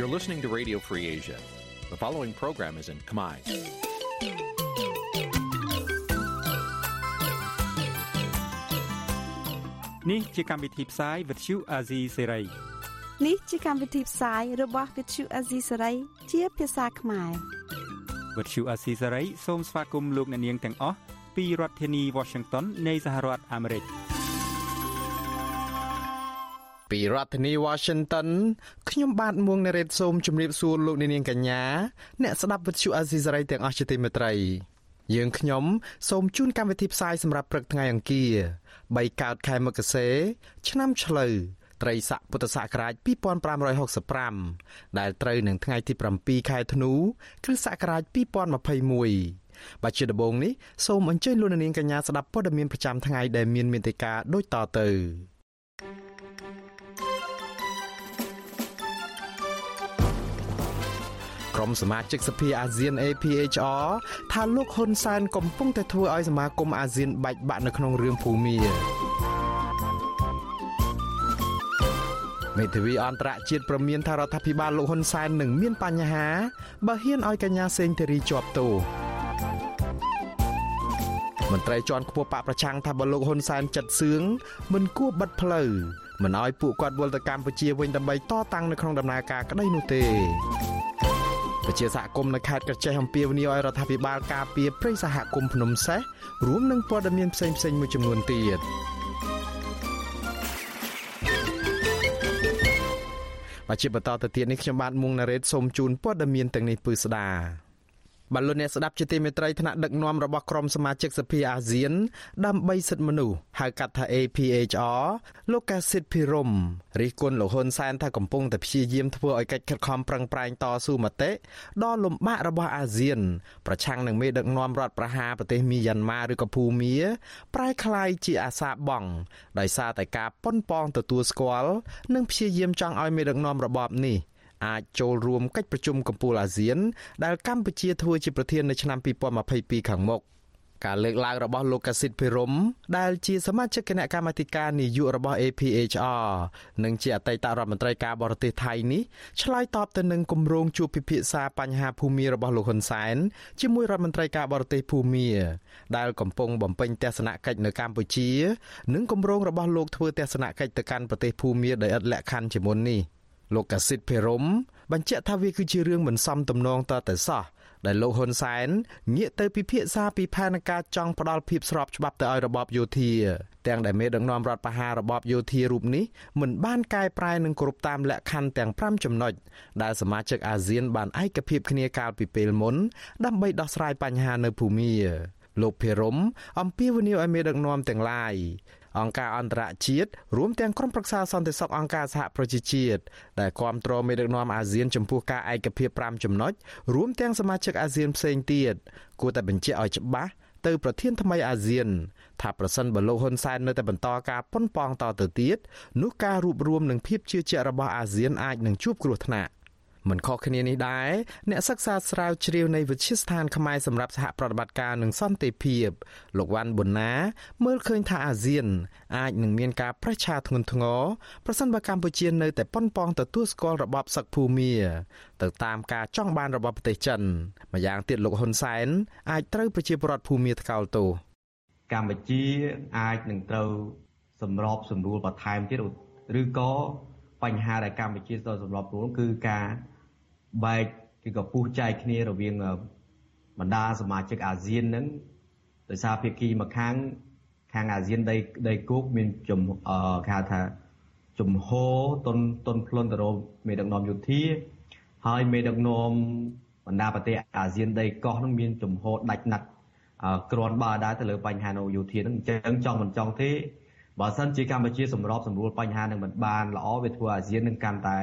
You're listening to Radio Free Asia. The following program is in Khmer. នេះជាកម្មវិធីផ្សាយ Vuthu Azizi Serai នេះជាកម្មវិធីផ្សាយរបស់ Vuthu Azizi Serai ជាភាសាខ្មែរ Vuthu Azizi Serai សូមស្វាគមន៍លោកអ្នកនាងទាំងអស់ពីរដ្ឋធានី Washington នៃសហរដ្ឋអាមេរិក។ ពីរដ្ឋធានី Washington ខ្ញុំបាទមួងណារ៉េតសូមជម្រាបសួរលោកអ្នកនាងកញ្ញាអ្នកស្ដាប់វិទ្យុអាស៊ីសេរីទាំងអស់ជាទីមេត្រី យើងខ្ញុំសូមជូនកម្មវិធីផ្សាយសម្រាប់ព្រឹកថ្ងៃអង្គារ3កើតខែមករាឆ្នាំឆ្លូវត្រីស័កពុទ្ធសករាជ2565ដែលត្រូវនឹងថ្ងៃទី7ខែធ្នូគ្រិស្តសករាជ2021បាទជាដំបូងនេះសូមអញ្ជើញលោកនាងកញ្ញាស្ដាប់ព័ត៌មានប្រចាំថ្ងៃដែលមានមេត្តាដូចតទៅ ក្រុមសមាជិកសភាអាស៊ាន APHR ថាលោកហ៊ុនសែនកំពុងតែធ្វើឲ្យសមាគមអាស៊ានបែកបាក់នៅក្នុងរឿងភូមាមេធាវីអន្តរជាតិប្រមានថារដ្ឋាភិបាលលោកហ៊ុនសែននឹងមានបញ្ហាបើហ៊ានឲ្យកញ្ញាសេងធារីជាប់ទោសមន្ត្រីជាន់ខ្ពស់បកប្រឆាំងថាបើលោកហ៊ុនសែនចិត្តសឿងមិនគួរបិទផ្លូវមិនឲ្យពួកគាត់វិលទៅកម្ពុជាវិញដើម្បីតតាំងនៅក្នុងដំណើរការក្តីនោះទេ ប្រជាសហគមន៍នៅខេត្តក្រចេះអំពាវនាវឲ្យរដ្ឋាភិបាលការពារព្រៃសហគមន៍ភ្នំសេះរួមនឹងព័ត៌មានផ្សេងៗមួយចំនួនទៀតបច្ចុប្បន្នតទៅទៀតនេះខ្ញុំបាទមុងណារ៉េតសូមជូនព័ត៌មានទាំងនេះពឺស្ដា បាទលោកអ្នកស្ដាប់ជាទីមេត្រីថ្នាក់ដឹកនាំរបស់ក្រុមសមាជិកសភាអាស៊ានដើម្បីសិទ្ធិមនុស្សហៅកាត់ថា APHR លោកកាសិតភិរមរិះគន់លោកហ៊ុនសែនថាកំពុងតែព្យាយាមធ្វើឲ្យកិច្ចខិតខំប្រឹងប្រែងតស៊ូមតិដ៏លំបាករបស់អាស៊ាន ប្រឆាំងនឹងមេដឹកនាំរដ្ឋប្រហារប្រទេសមីយ៉ាន់ម៉ាឬក៏ភូមា ប្រែคล้ายជាអាសាបងដោយសារតែការប៉ុនប៉ងទទួលស្គាល់និងព្យាយាមចង់ឲ្យមេដឹកនាំរបបនេះ អាចចូលរួមកិច្ចប្រជុំកំពូលអាស៊ាន ដែលកម្ពុជាធ្វើជាប្រធាននៅឆ្នាំ2022ខាងមុខការលើកឡើងរបស់លោកកាស៊ីតភិរមដែលជាសមាជិកគណៈកម្មាធិការនយោបាយរបស់ APHR និងជាអតីតរដ្ឋមន្ត្រីការបរទេសថៃនេះឆ្លើយតបទៅនឹងគម្រោងជួបពិភាក្សាបញ្ហាភូមិរបស់លោកហ៊ុនសែនជាមួយរដ្ឋមន្ត្រីការបរទេសភូមិដែលកំពុងបំពេញទស្សនកិច្ចនៅកម្ពុជា និងគម្រោងរបស់លោកធ្វើទស្សនកិច្ចទៅកាន់ប្រទេសភូមិដោយឥតលក្ខខណ្ឌជាមុននេះ។ លោកកាស៊ីតភេរមបញ្ជាក់ថាវាគឺជារឿងមិនសមទំនងតតែសោះដែលលោកហ៊ុនសែនងាកទៅពិភាក្សាពីផែនការចង់ផ្ដាល់ភាពស្របច្បាប់ទៅឲ្យរបបយោធាទាំងដែលមេដឹកនាំរដ្ឋបហារបបយោធារូបនេះមិនបានកែប្រែនិងគ្រប់តាមលក្ខខណ្ឌទាំង5ចំណុចដែលសមាជិកអាស៊ានបានឯកភាពគ្នាកាលពីពេលមុនដើម្បីដោះស្រាយបញ្ហានៅភូមាលោកភិរមអំពាវនាវឲ្យមេដឹកនាំទាំងឡាយ អង្គការអន្តរជាតិរួមទាំងក្រុមប្រឹក្សាសន្តិសុខអង្គការសហប្រជាជាតិដែលគាំទ្រមេដឹកនាំអាស៊ានចំពោះការឯកភាព5ចំណុចរួមទាំងសមាជិកអាស៊ានផ្សេងទៀតគួរតែបញ្ជាក់ឲ្យច្បាស់ទៅប្រធានថ្មីអាស៊ានថាប្រសិនបើលោកហ៊ុនសែននៅតែបន្តការប៉ុនប៉ងតទៅទៀតនោះការរួបរวมនឹងភាពជឿជាក់របស់អាស៊ានអាចនឹងជួបគ្រោះថ្នាក់ មិនខុសគ្នានេះដែរអ្នកសិក្សាស្រាវជ្រាវនៃវិទ្យាស្ថានខ្មែរសម្រាប់សហប្រតិបត្តិការនឹងសន្តិភាពលោកវ៉ាន់ប៊ុនណាមើលឃើញថាអាស៊ាន អាចនឹងមានការប្រឆាធ្ងន់ធ្ងរប្រសិនបើកម្ពុជានៅតែប៉ុនប៉ងទទួលស្គាល់របបសឹកភូមាទៅតាមការចង់បានរបស់ប្រទេសចិនម្យ៉ាងទៀតលោកហ៊ុនសែនអាចត្រូវប្រជាពលរដ្ឋភូមាថ្កោលទោសកម្ពុជាអាចនឹងត្រូវសម្របសម្រួលបន្ថែមទៀតឬក៏បញ្ហាដែលកម្ពុជាត្រូវសម្របខ្លួនគឺការ បែកគឺក៏ពុះចែកគ្នារវាងបណ្ដាសមាជិកអាស៊ានហ្នឹងដោយសារភាគីមួយខាងខាងអាស៊ានដីដីគោកមានជំគេហៅថាជំហរតុនតុនផ្លុនទៅរកមេដឹកនាំយោធាហើយមេដឹកនាំបណ្ដាប្រទេសអាស៊ានដីកោះនឹងមានជំហរដាច់ណាត់ក្រាន់បើដែរទៅលើបញ្ហានៅយោធានឹងអញ្ចឹងចង់មិនចង់ទេបើសិនជាកម្ពុជាសម្របសម្រួលបញ្ហានឹងមិនបានល្អវាធ្វើអាស៊ាននឹងកាន់តែ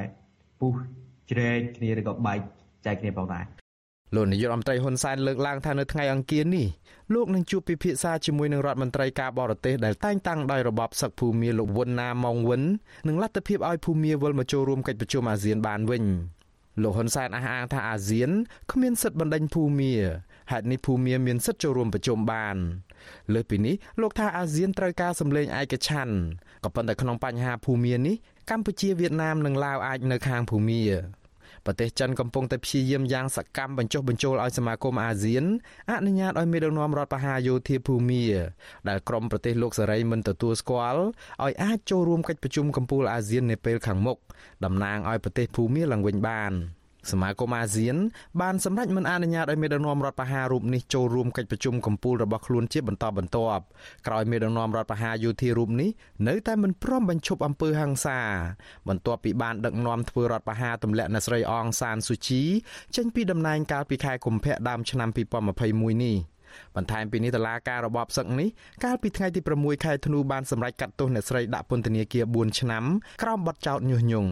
ពុះ ជ្រែកគ្នាឬក៏បែកចែកគ្នាផងដែរលោកនាយករដ្ឋមន្ត្រីហ៊ុនសែនលើកឡើងថានៅថ្ងៃអង្គារនេះលោកនឹងជួបពិភាក្សាជាមួយនឹងរដ្ឋមន្ត្រីការបរទេសដែលតែងតាំងដោយរបបសឹកភូមាលោកវុនណាម៉ុងវិននិងលទ្ធភាពឲ្យភូមាវិលមកចូលរួមកិច្ចប្រជុំអាស៊ានបានវិញលោកហ៊ុនសែនអះអាងថាអាស៊ានគ្មានសិទ្ធិបណ្ដេញភូមាហេតុនេះភូមាមានសិទ្ធិចូលរួមប្រជុំបានលើសពីនេះលោកថាអាស៊ានត្រូវការសម្លេងឯកច្ឆ័ន្ទក៏ប៉ុន្តែក្នុងបញ្ហាភូមានេះកម្ពុជាវៀតណាមនិងឡាវអាចនៅខាងភូមា ប្រទេសចិនកំពុងតែព្យាយាមយ៉ាងសកម្មបញ្ចុះបញ្ចូលឲ្យសមាគមអាស៊ានអនុញ្ញាតឲ្យមេដឹកនាំរដ្ឋបហាយោធាភូមាដែលក្រុមប្រទេសលោកសេរីមិនទទួលស្គាល់ឲ្យអាចចូលរួមកិច្ចប្រជុំកំពូលអាស៊ាននាពេលខាងមុខតំណាងឲ្យប្រទេសភូមាឡើងវិញបាន។ សមាគមអាស៊ានបានសម្រេចមិនអនុញ្ញាតឲ្យមេដឹកនាំរដ្ឋបហារូបនេះចូលរួមកិច្ចប្រជុំកំពូលរបស់ខ្លួនជាបន្តបន្ទាប់ក្រោយមេដឹកនាំរដ្ឋបហាយោធារូបនេះនៅតែមិនព្រមបញ្ឈប់អំពើហិង្សាបន្ទាប់ពីបានដឹកនាំធ្វើរដ្ឋបហាទម្លាក់អ្នកស្រីអងសានស៊ូជីចេញពីតំណែងកាលពីខែកុម្ភៈដើមឆ្នាំ2021នេះបន្ថែមពីនេះតឡាការរបបសឹកនេះកាលពីថ្ងៃទី6ខែធ្នូបានសម្រេចកាត់ទោសអ្នកស្រីដាក់ពន្ធនាគារ4ឆ្នាំក្រោមបទចោទញុះញង់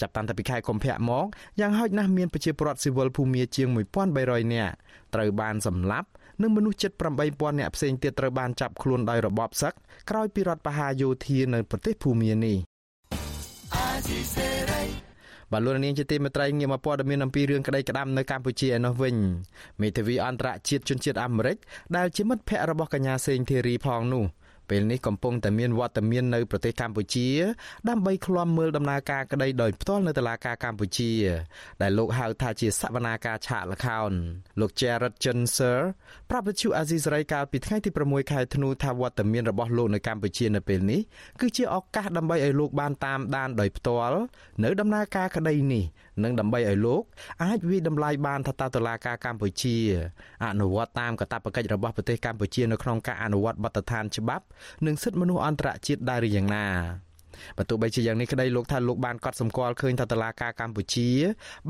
ចាប់តាំងពីខែកុម្ភៈមកយ៉ាងហោចណាស់មានប្រជាពលរដ្ឋស៊ីវិលភូមាជាង1300នាក់ត្រូវបានសម្លាប់និងមនុស្សជិត8000នាក់ផ្សេងទៀតត្រូវបានចាប់ខ្លួនដោយរបបសឹកក្រោយពីរដ្ឋបហាយោធានៅប្រទេសភូមានេះបាទលោកនាងជាទីមេត្រីងាកមកព័ត៌មានអំពីរឿងក្តីក្តាំនៅកម្ពុជាឯនោះវិញមេធាវីអន្តរជាតិជនជាតិអាមេរិកដែលជាមិត្តភ័ក្តិរបស់កញ្ញាសេងធីរីផងនោះ ពេលនេះកំពុងតែមានវត្តមាននៅប្រទេសកម្ពុជា ដើម្បីឃ្លាំមើលដំណើរការក្តីដោយផ្ទាល់នៅតុលាការកម្ពុជា ដែលលោកហៅថាជាសវនាការឆាកលខោនលោក Jared Jenser ប្រាប់វិទ្យុអាស៊ីសេរីកាលពីថ្ងៃទី6ខែធ្នូថាវត្តមានរបស់លោកនៅកម្ពុជានៅពេលនេះគឺជាឱកាសដើម្បីឲ្យលោកបានតាមដានដោយផ្ទាល់នៅដំណើរការក្តីនេះ និងដើម្បីឲ្យលោកអាចវិតម្លៃបានថាតើតុលាការកម្ពុជាអនុវត្តតាមកាតព្វកិច្ចរបស់ប្រទេសកម្ពុជានៅក្នុងការអនុវត្តបទដ្ឋានច្បាប់ និងសិទ្ធិមនុស្សអន្តរជាតិដែរឬយ៉ាងណាបើទោះបីជាយ៉ាងនេះក្តីលោកថាលោកបានកត់សម្គាល់ឃើញថាតឡាការកម្ពុជា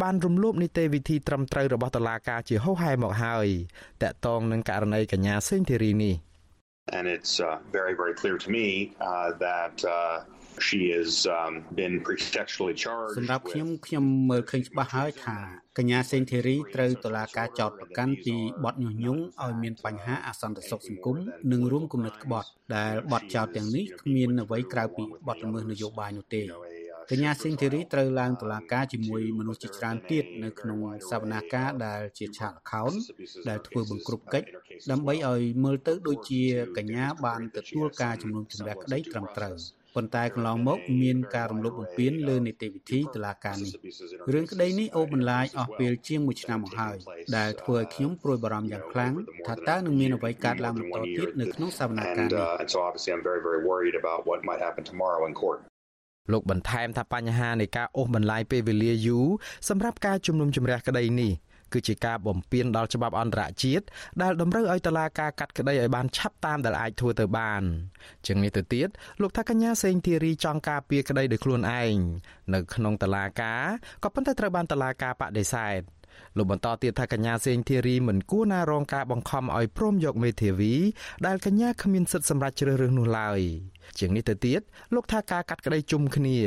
បានរំលោភនីតិវិធីត្រឹមត្រូវរបស់តឡាការជាហោហែមកហើយតកតងនឹងករណីកញ្ញាសេងធីរីនេះ And it's uh, very, very clear to me uh, that uh, she has um, been pretextually charged សម្រាប់ខ្ញុំខ្ញុំមើលឃើញច្បាស់ហើយថាកញ្ញាសេងធីរីត្រូវតុលាការចោទប្រកាន់ពីបទញុះញង់ឲ្យមានបញ្ហាអសន្តិសុខសង្គមនិងរួមគំនិតក្បត់ដែលបទចោទទាំងនេះគ្មានអ្វីក្រៅពីបទល្មើសនយោបាយនោះទេកញ្ញាសេងធីរីត្រូវឡើងតុលាការជាមួយមនុស្សជាច្រើនទៀតនៅក្នុងសវនាការដែលជាឆាកខោនដែលធ្វើបង្ក្រប់កិច្ចដើម្បីឲ្យមើលទៅដូចជាកញ្ញាបានទទួលការជំនុំជម្រះក្តីត្រឹមត្រូវ ប៉ុន្តែកន្លងមកមានការរំលោភបំពានលើនីតិវិធីតុលាការនេះរឿងក្តីនេះអូសបន្លាយអស់ពេលជាង1ឆ្នាំមកហើយដែលធ្វើឲ្យខ្ញុំព្រួយបារម្ភយ៉ាងខ្លាំងថាតើនឹងមានអ្វីកើតឡើងបន្តទៀតនៅក្នុងសវនកម្មនេះលោកបន្ថែមថាបញ្ហានៃការអូសបន្លាយពេលវេលាយូរសម្រាប់ការជំនុំជម្រះក្តីនេះ គឺជាការបំពានដល់ច្បាប់អន្តរជាតិដែលតម្រូវឲ្យតុលាការកាត់ក្តីឲ្យបានឆាប់តាមដែលអាចធ្វើទៅបានជាងនេះទៅទៀតលោកថាកញ្ញាសេងធីរីចង់ការពារក្តីដោយខ្លួនឯងនៅក្នុងតុលាការក៏ប៉ុន្តែត្រូវបានតុលាការបដិសេធលោកបន្តទៀតថាកញ្ញាសេងធីរីមិនគួរណារងការបង្ខំឲ្យព្រមយកមេធាវីដែលកញ្ញាគ្មានសិទ្ធិសម្រេចជ្រើសរើសនោះឡើយជាងនេះទៅទៀតលោកថាការកាត់ក្តីជុំគ្នា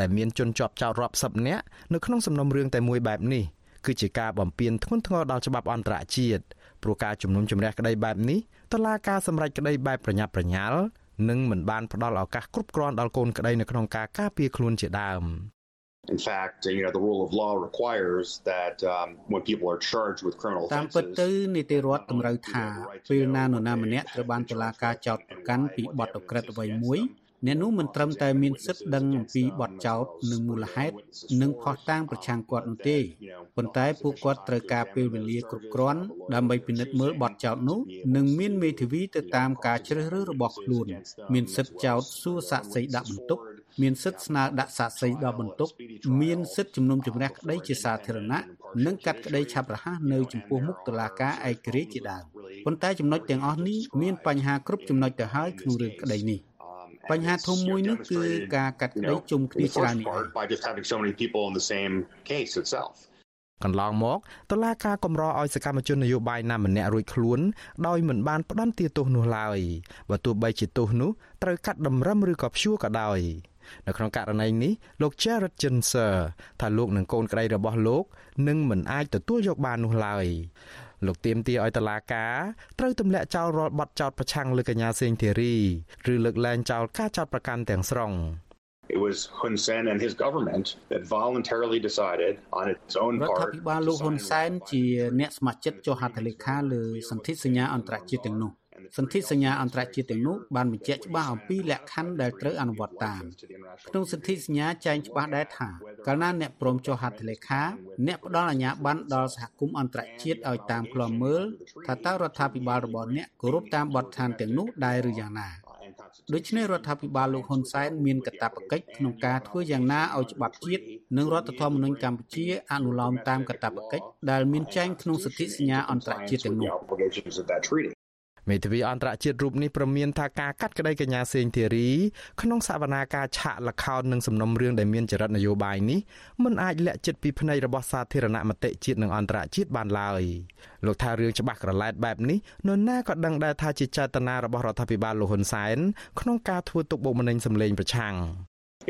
ដែលមានជនជាប់ចោតរាប់សិបនាក់នៅក្នុងសំណុំរឿងតែមួយបែបនេះ គឺជាការបំពានធ្ងន់ធ្ងរដល់ច្បាប់អន្តរជាតិព្រោះការជំនុំជម្រះក្តីបែបនេះតឡាការសម្រេចក្តីបែបប្រញាប់ប្រញាល់និងមិនបានផ្ដល់ឱកាសគ្រប់គ្រាន់ដល់កូនក្តីនៅក្នុងការការពារខ្លួនជាដើម In fact, you know, the rule of law requires that um, when people are charged with criminal offenses តាមពិតទៅនីតិរដ្ឋតម្រូវថាពេលណានរណាម្នាក់ត្រូវបានតុលាការចោទប្រកាន់ពីបទអក្រិតអ្វីមួយ អ្នកនោះមិនត្រឹមតែមានសិទ្ធិដឹងអំពីបទចោទនិងមូលហេតុនិងផុសតាងប្រឆាំងគាត់នោះទេប៉ុន្តែពួកគាត់ត្រូវការពេលវេលាគ្រប់គ្រាន់ដើម្បីពិនិត្យមើលបទចោទនោះនិងមានមេធាវីទៅតាមការជ្រើសរើសរបស់ខ្លួន មានសិទ្ធិចោទសួរសាក្សីដាក់បន្ទុកមានសិទ្ធិស្នើដាក់សាក្សីដល់បន្ទុកមានសិទ្ធិជំនុំជម្រះក្តីជាសាធារណៈនិងកាត់ក្តីឆាប់រហ័សនៅចំពោះមុខតុលាការឯករាជ្យជាដើមប៉ុន្តែចំណុចទាំងអស់នេះមានបញ្ហាគ្រប់ចំណុចទៅហើយក្នុងរឿងក្តីនេះ បញ្ហាធំមួយនោះគឺការកាត់ក្តីជុំគ្នាច្រើននេះកន្លងមកតឡាការកម្រឲ្យសកម្មជននយោបាយណាម្នាក់រួចខ្លួនដោយមិនបានផ្ដន្ទាទោសនោះឡើយបើទោះបីជាទោសនោះត្រូវកាត់តម្រឹមឬក៏ព្យួរក៏ដោយនៅក្នុងករណីនេះលោក Jared Jenser ថាលោកនិងកូនក្តីរបស់លោកនឹងមិនអាចទទួលយកបាននោះឡើយ លោកទៀមទាឲ្យតឡាកាត្រូវទម្លាក់ចោលរាល់បទចោទប្រឆាំងលើកញ្ញាសេងធីរីឬលើកលែងចោលការចោទប្រកាន់ទាំងស្រុង It was Hun Sen and his government that voluntarily decided on its own part រដ្ឋាភិបាលលោកហ៊ុនសែនជាអ្នកស្ម័គ្រចិត្តចុះហត្ថលេខាលើសន្ធិសញ្ញាអន្តរជាតិទាំងនោះ សន្ធិសញ្ញាអន្តរជាតិទាំងនោះបានបញ្ជាក់ច្បាស់អំពីលក្ខខណ្ឌដែលត្រូវអនុវត្តតាមក្នុងសន្ធិសញ្ញាចែងច្បាស់ដែរថាកាលណាអ្នកព្រមចុះហត្ថលេខាអ្នកផ្ដល់អាជ្ញាប័ណ្ណដល់សហគមន៍អន្តរជាតិឲ្យតាមឃ្លាំមើលថាតើរដ្ឋាភិបាលរបស់អ្នកគោរពតាមបទដ្ឋានទាំងនោះដែរឬយ៉ាងណាដូច្នេះរដ្ឋាភិបាលលោកហ៊ុនសែនមានកាតព្វកិច្ចក្នុងការធ្វើយ៉ាងណាឲ្យច្បាប់ជាតិនិងរដ្ឋធម្មនុញ្ញកម្ពុជាអនុលោមតាមកាតព្វកិច្ចដែលមានចែងក្នុងសន្ធិសញ្ញាអន្តរជាតិទាំងនោះ មេធាវីអន្តរជាតិរូបនេះប្រមានថាការកាត់ក្តីកញ្ញាសេងធីរីក្នុងសវនាការឆាកលខោននិងសំណុំរឿងដែលមានចរិតនយោបាយនេះមិនអាចលាក់ចិត្តពីភ្នែករបស់សាធារណមតិជាតិនិងអន្តរជាតិបានឡើយលោកថារឿងច្បាស់ក្រឡែតបែបនេះនរណាក៏ដឹងដែរថាជាចេតនារបស់រដ្ឋាភិបាលលោកហ៊ុនសែនក្នុងការធ្វើទុកបុកម្នេញសម្លេងប្រឆាំង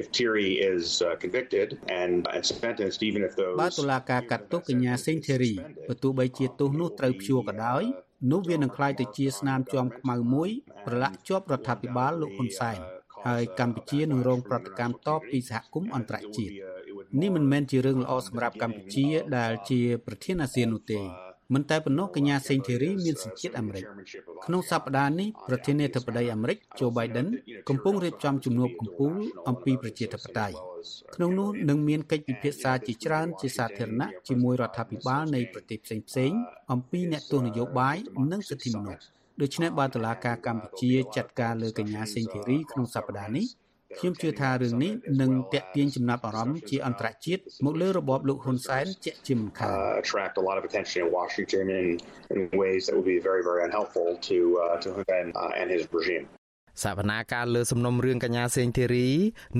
if Thierry is uh, convicted and and sentenced even if those បើតុលាការកាត់ទោសកញ្ញាសេងធីរីបើទោះបីជាទោសនោះត្រូវព្យួរក៏ដោយ នោះវានឹងក្លាយទៅជាស្នាមជាំខ្មៅមួយប្រឡាក់ជាប់រដ្ឋាភិបាលលោកហ៊ុនសែនហើយកម្ពុជានឹងរងប្រតិកម្មតបពីសហគមន៍អន្តរជាតិនេះមិនមែនជារឿងល្អសម្រាប់កម្ពុជាដែលជាប្រធានអាស៊ាននោះទេ មិនតែប៉ុណ្ណោះកញ្ញាសេងធីរីមានសញ្ជាតិអាមេរិកក្នុងសប្តាហ៍នេះប្រធានាធិបតីអាមេរិកโจ Biden កំពុងរៀបចំជំនួបកំពូលអំពីប្រជាធិបតេយ្យក្នុងនោះនឹងមានកិច្ចពិភាក្សាជាច្រើនជាសាធារណៈជាមួយរដ្ឋាភិបាលនៃប្រទេសផ្សេងៗអំពីអ្នកទស្សនយោបាយនិងសិទ្ធិមនុស្សដូច្នេះបើតុលាការកម្ពុជាចាត់ការលើកញ្ញាសេងធីរីក្នុងសប្តាហ៍នេះ ខ្ញុំជឿថារឿងនេះនឹងតាក់ទាញចំណាប់អារម្មណ៍ជាអន្តរជាតិមកលើរបបលោកហ៊ុនសែនជាជាមិនខាន attract a lot of attention in Washington in in ways that would be very very unhelpful to uh, to Hun Sen uh, and his regime សវនាការលើសំណុំរឿងកញ្ញាសេងធីរី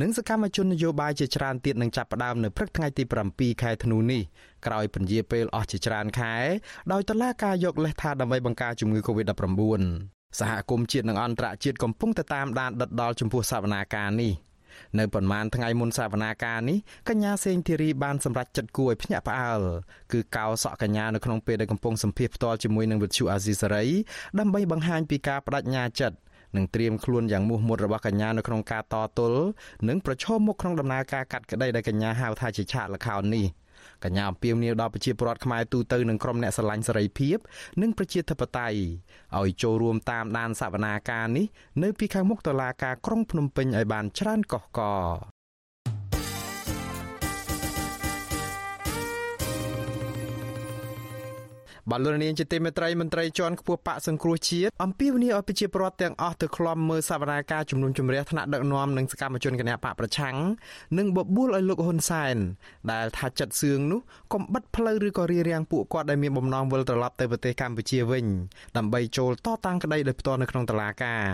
និងសកម្មជននយោបាយជាច្រើនទៀតនឹងចាប់ផ្ដើមនៅព្រឹកថ្ងៃទី7ខែធ្នូនេះក្រោយពន្យាពេលអស់ជាច្រើនខែដោយតុលាការយកលេសថាដើម្បីបង្ការជំងឺ Covid-19 សហគមន៍ជាតិនិងអន្តរជាតិកំពុងតែតាមដានដិតដល់ចំពោះសវនាការនេះនៅប៉ុន្មានថ្ងៃមុនសវនាការនេះកញ្ញាសេងធីរីបានសម្រេចចិត្តគួរឲ្យភ្ញាក់ផ្អើលគឺកោសក់កញ្ញានៅក្នុងពេលដែលកំពុងសម្ភាសផ្ទាល់ជាមួយនឹងវិទ្យុអាស៊ីសេរីដើម្បីបង្ហាញពីការបដិញ្ញាចិត្តនិងត្រៀមខ្លួនយ៉ាងមោះមុតរបស់កញ្ញានៅក្នុងការតទល់និងប្រឈមមុខក្នុងដំណើរការកាត់ក្តីដែលកញ្ញាហៅថាជាឆាកលខោននេះ កញ្ញាអំពាវនាវដល់ប្រជាពលរដ្ឋខ្មែរទូទៅនិងក្រុមអ្នកស្រឡាញ់សេរីភាពនិងប្រជាធិបតេយ្យឲ្យចូលរួមតាមដានសវនាការនេះនៅពីខាងមុខតុលាការក្រុងភ្នំពេញឲ្យបានច្រើនកុះករ បាទលោកនាងជាទីមេត្រីមន្ត្រីជាន់ខ្ពស់បកសង្គ្រោះជាតិអំពាវនាវឲ្យប្រជាពលរដ្ឋទាំងអស់ទៅក្លំមើលសវនាការជំនុំជម្រះថ្នាក់ដឹកនាំនិងសកម្មជនគណបកប្រឆាំងនិងបបួលឲ្យលោកហ៊ុនសែនដែលថាចិត្តសឿងនោះកុំបិទផ្លូវឬក៏រារាំងពួកគាត់ដែលមានបំណងវិលត្រឡប់ទៅប្រទេសកម្ពុជាវិញដើម្បីចូលតតាំងក្តីដោយផ្ទាល់នៅក្នុងតុលាការ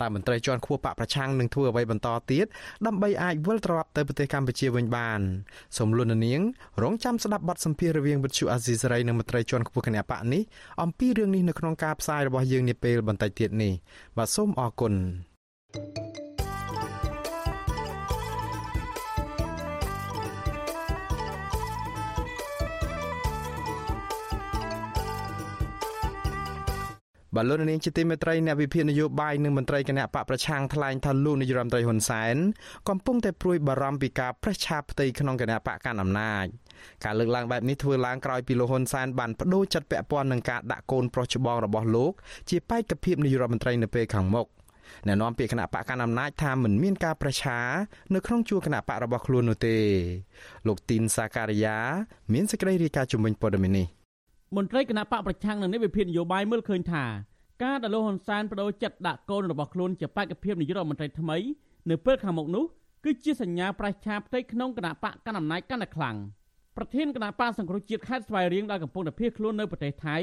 តើមន្ត្រីជាន់ខ្ពស់បកប្រឆាំងនឹងធ្វើអ្វីបន្តទៀតដើម្បីអាចវិលត្រឡប់ទៅប្រទេសកម្ពុជាវិញបានសូមលន់នាងរងចាំស្ដាប់បទសម្ភាសន៍រវាងវិទ្យុអាស៊ីសេរីនិងមន្ត្រីជាន់ខ្ពស់គណៈបកនេះអំពីរឿងនេះនៅក្នុងការផ្សាយរបស់យើងនាពេលបន្តិចទៀតនេះបាទសូមអរគុណ thank you បលូននាងជាទីមេត្រីអ្នកវិភាគនយោបាយនិងមន្ត្រីគណៈបកប្រឆាំងថ្លែងថាលោកនាយរដ្ឋមន្ត្រីហ៊ុនសែនកំពុងតែព្រួយបារម្ភពីការប្រេះឆាផ្ទៃក្នុងគណៈបកកណ្ដាលអំណាចការលើកឡើងបែបនេះធ្វើឡើងក្រោយពីលោកហ៊ុនសែនបានបដូរចិត្តពាក់ព័ន្ធនឹងការដាក់កូនប្រុសច្បងរបស់លោកជាបេក្ខភាពនាយរដ្ឋមន្ត្រីនៅពេលខាងមុខអ្នកនាំពាក្យគណៈបកកណ្ដាលអំណាចថាមិនមានការប្រឆានៅក្នុងជួរគណៈបករបស់ខ្លួននោះទេលោកទីនសាការីយ៉ាមានសេចក្តីរាយការណ៍ជំវិញព័ត៌មាននេះ មន្ត្រីគណៈបកប្រឆាំងនឹងនេះវិភាគនយោបាយមើលឃើញថាការដែលលោកហ៊ុនសែនបដូរចិត្តដាក់កូនរបស់ខ្លួនជាបេក្ខភាពនាយករដ្ឋមន្ត្រីថ្មីនៅពេលខាងមុខនោះគឺជាសញ្ញាប្រេះឆាផ្ទៃក្នុងគណៈបកកណ្ដាលអំណាចកាន់តែខ្លាំងប្រធានគណៈបកសង្គ្រោះជាតិខេត្តស្វាយរៀងដែលកំពុងតែភៀសខ្លួននៅប្រទេសថៃ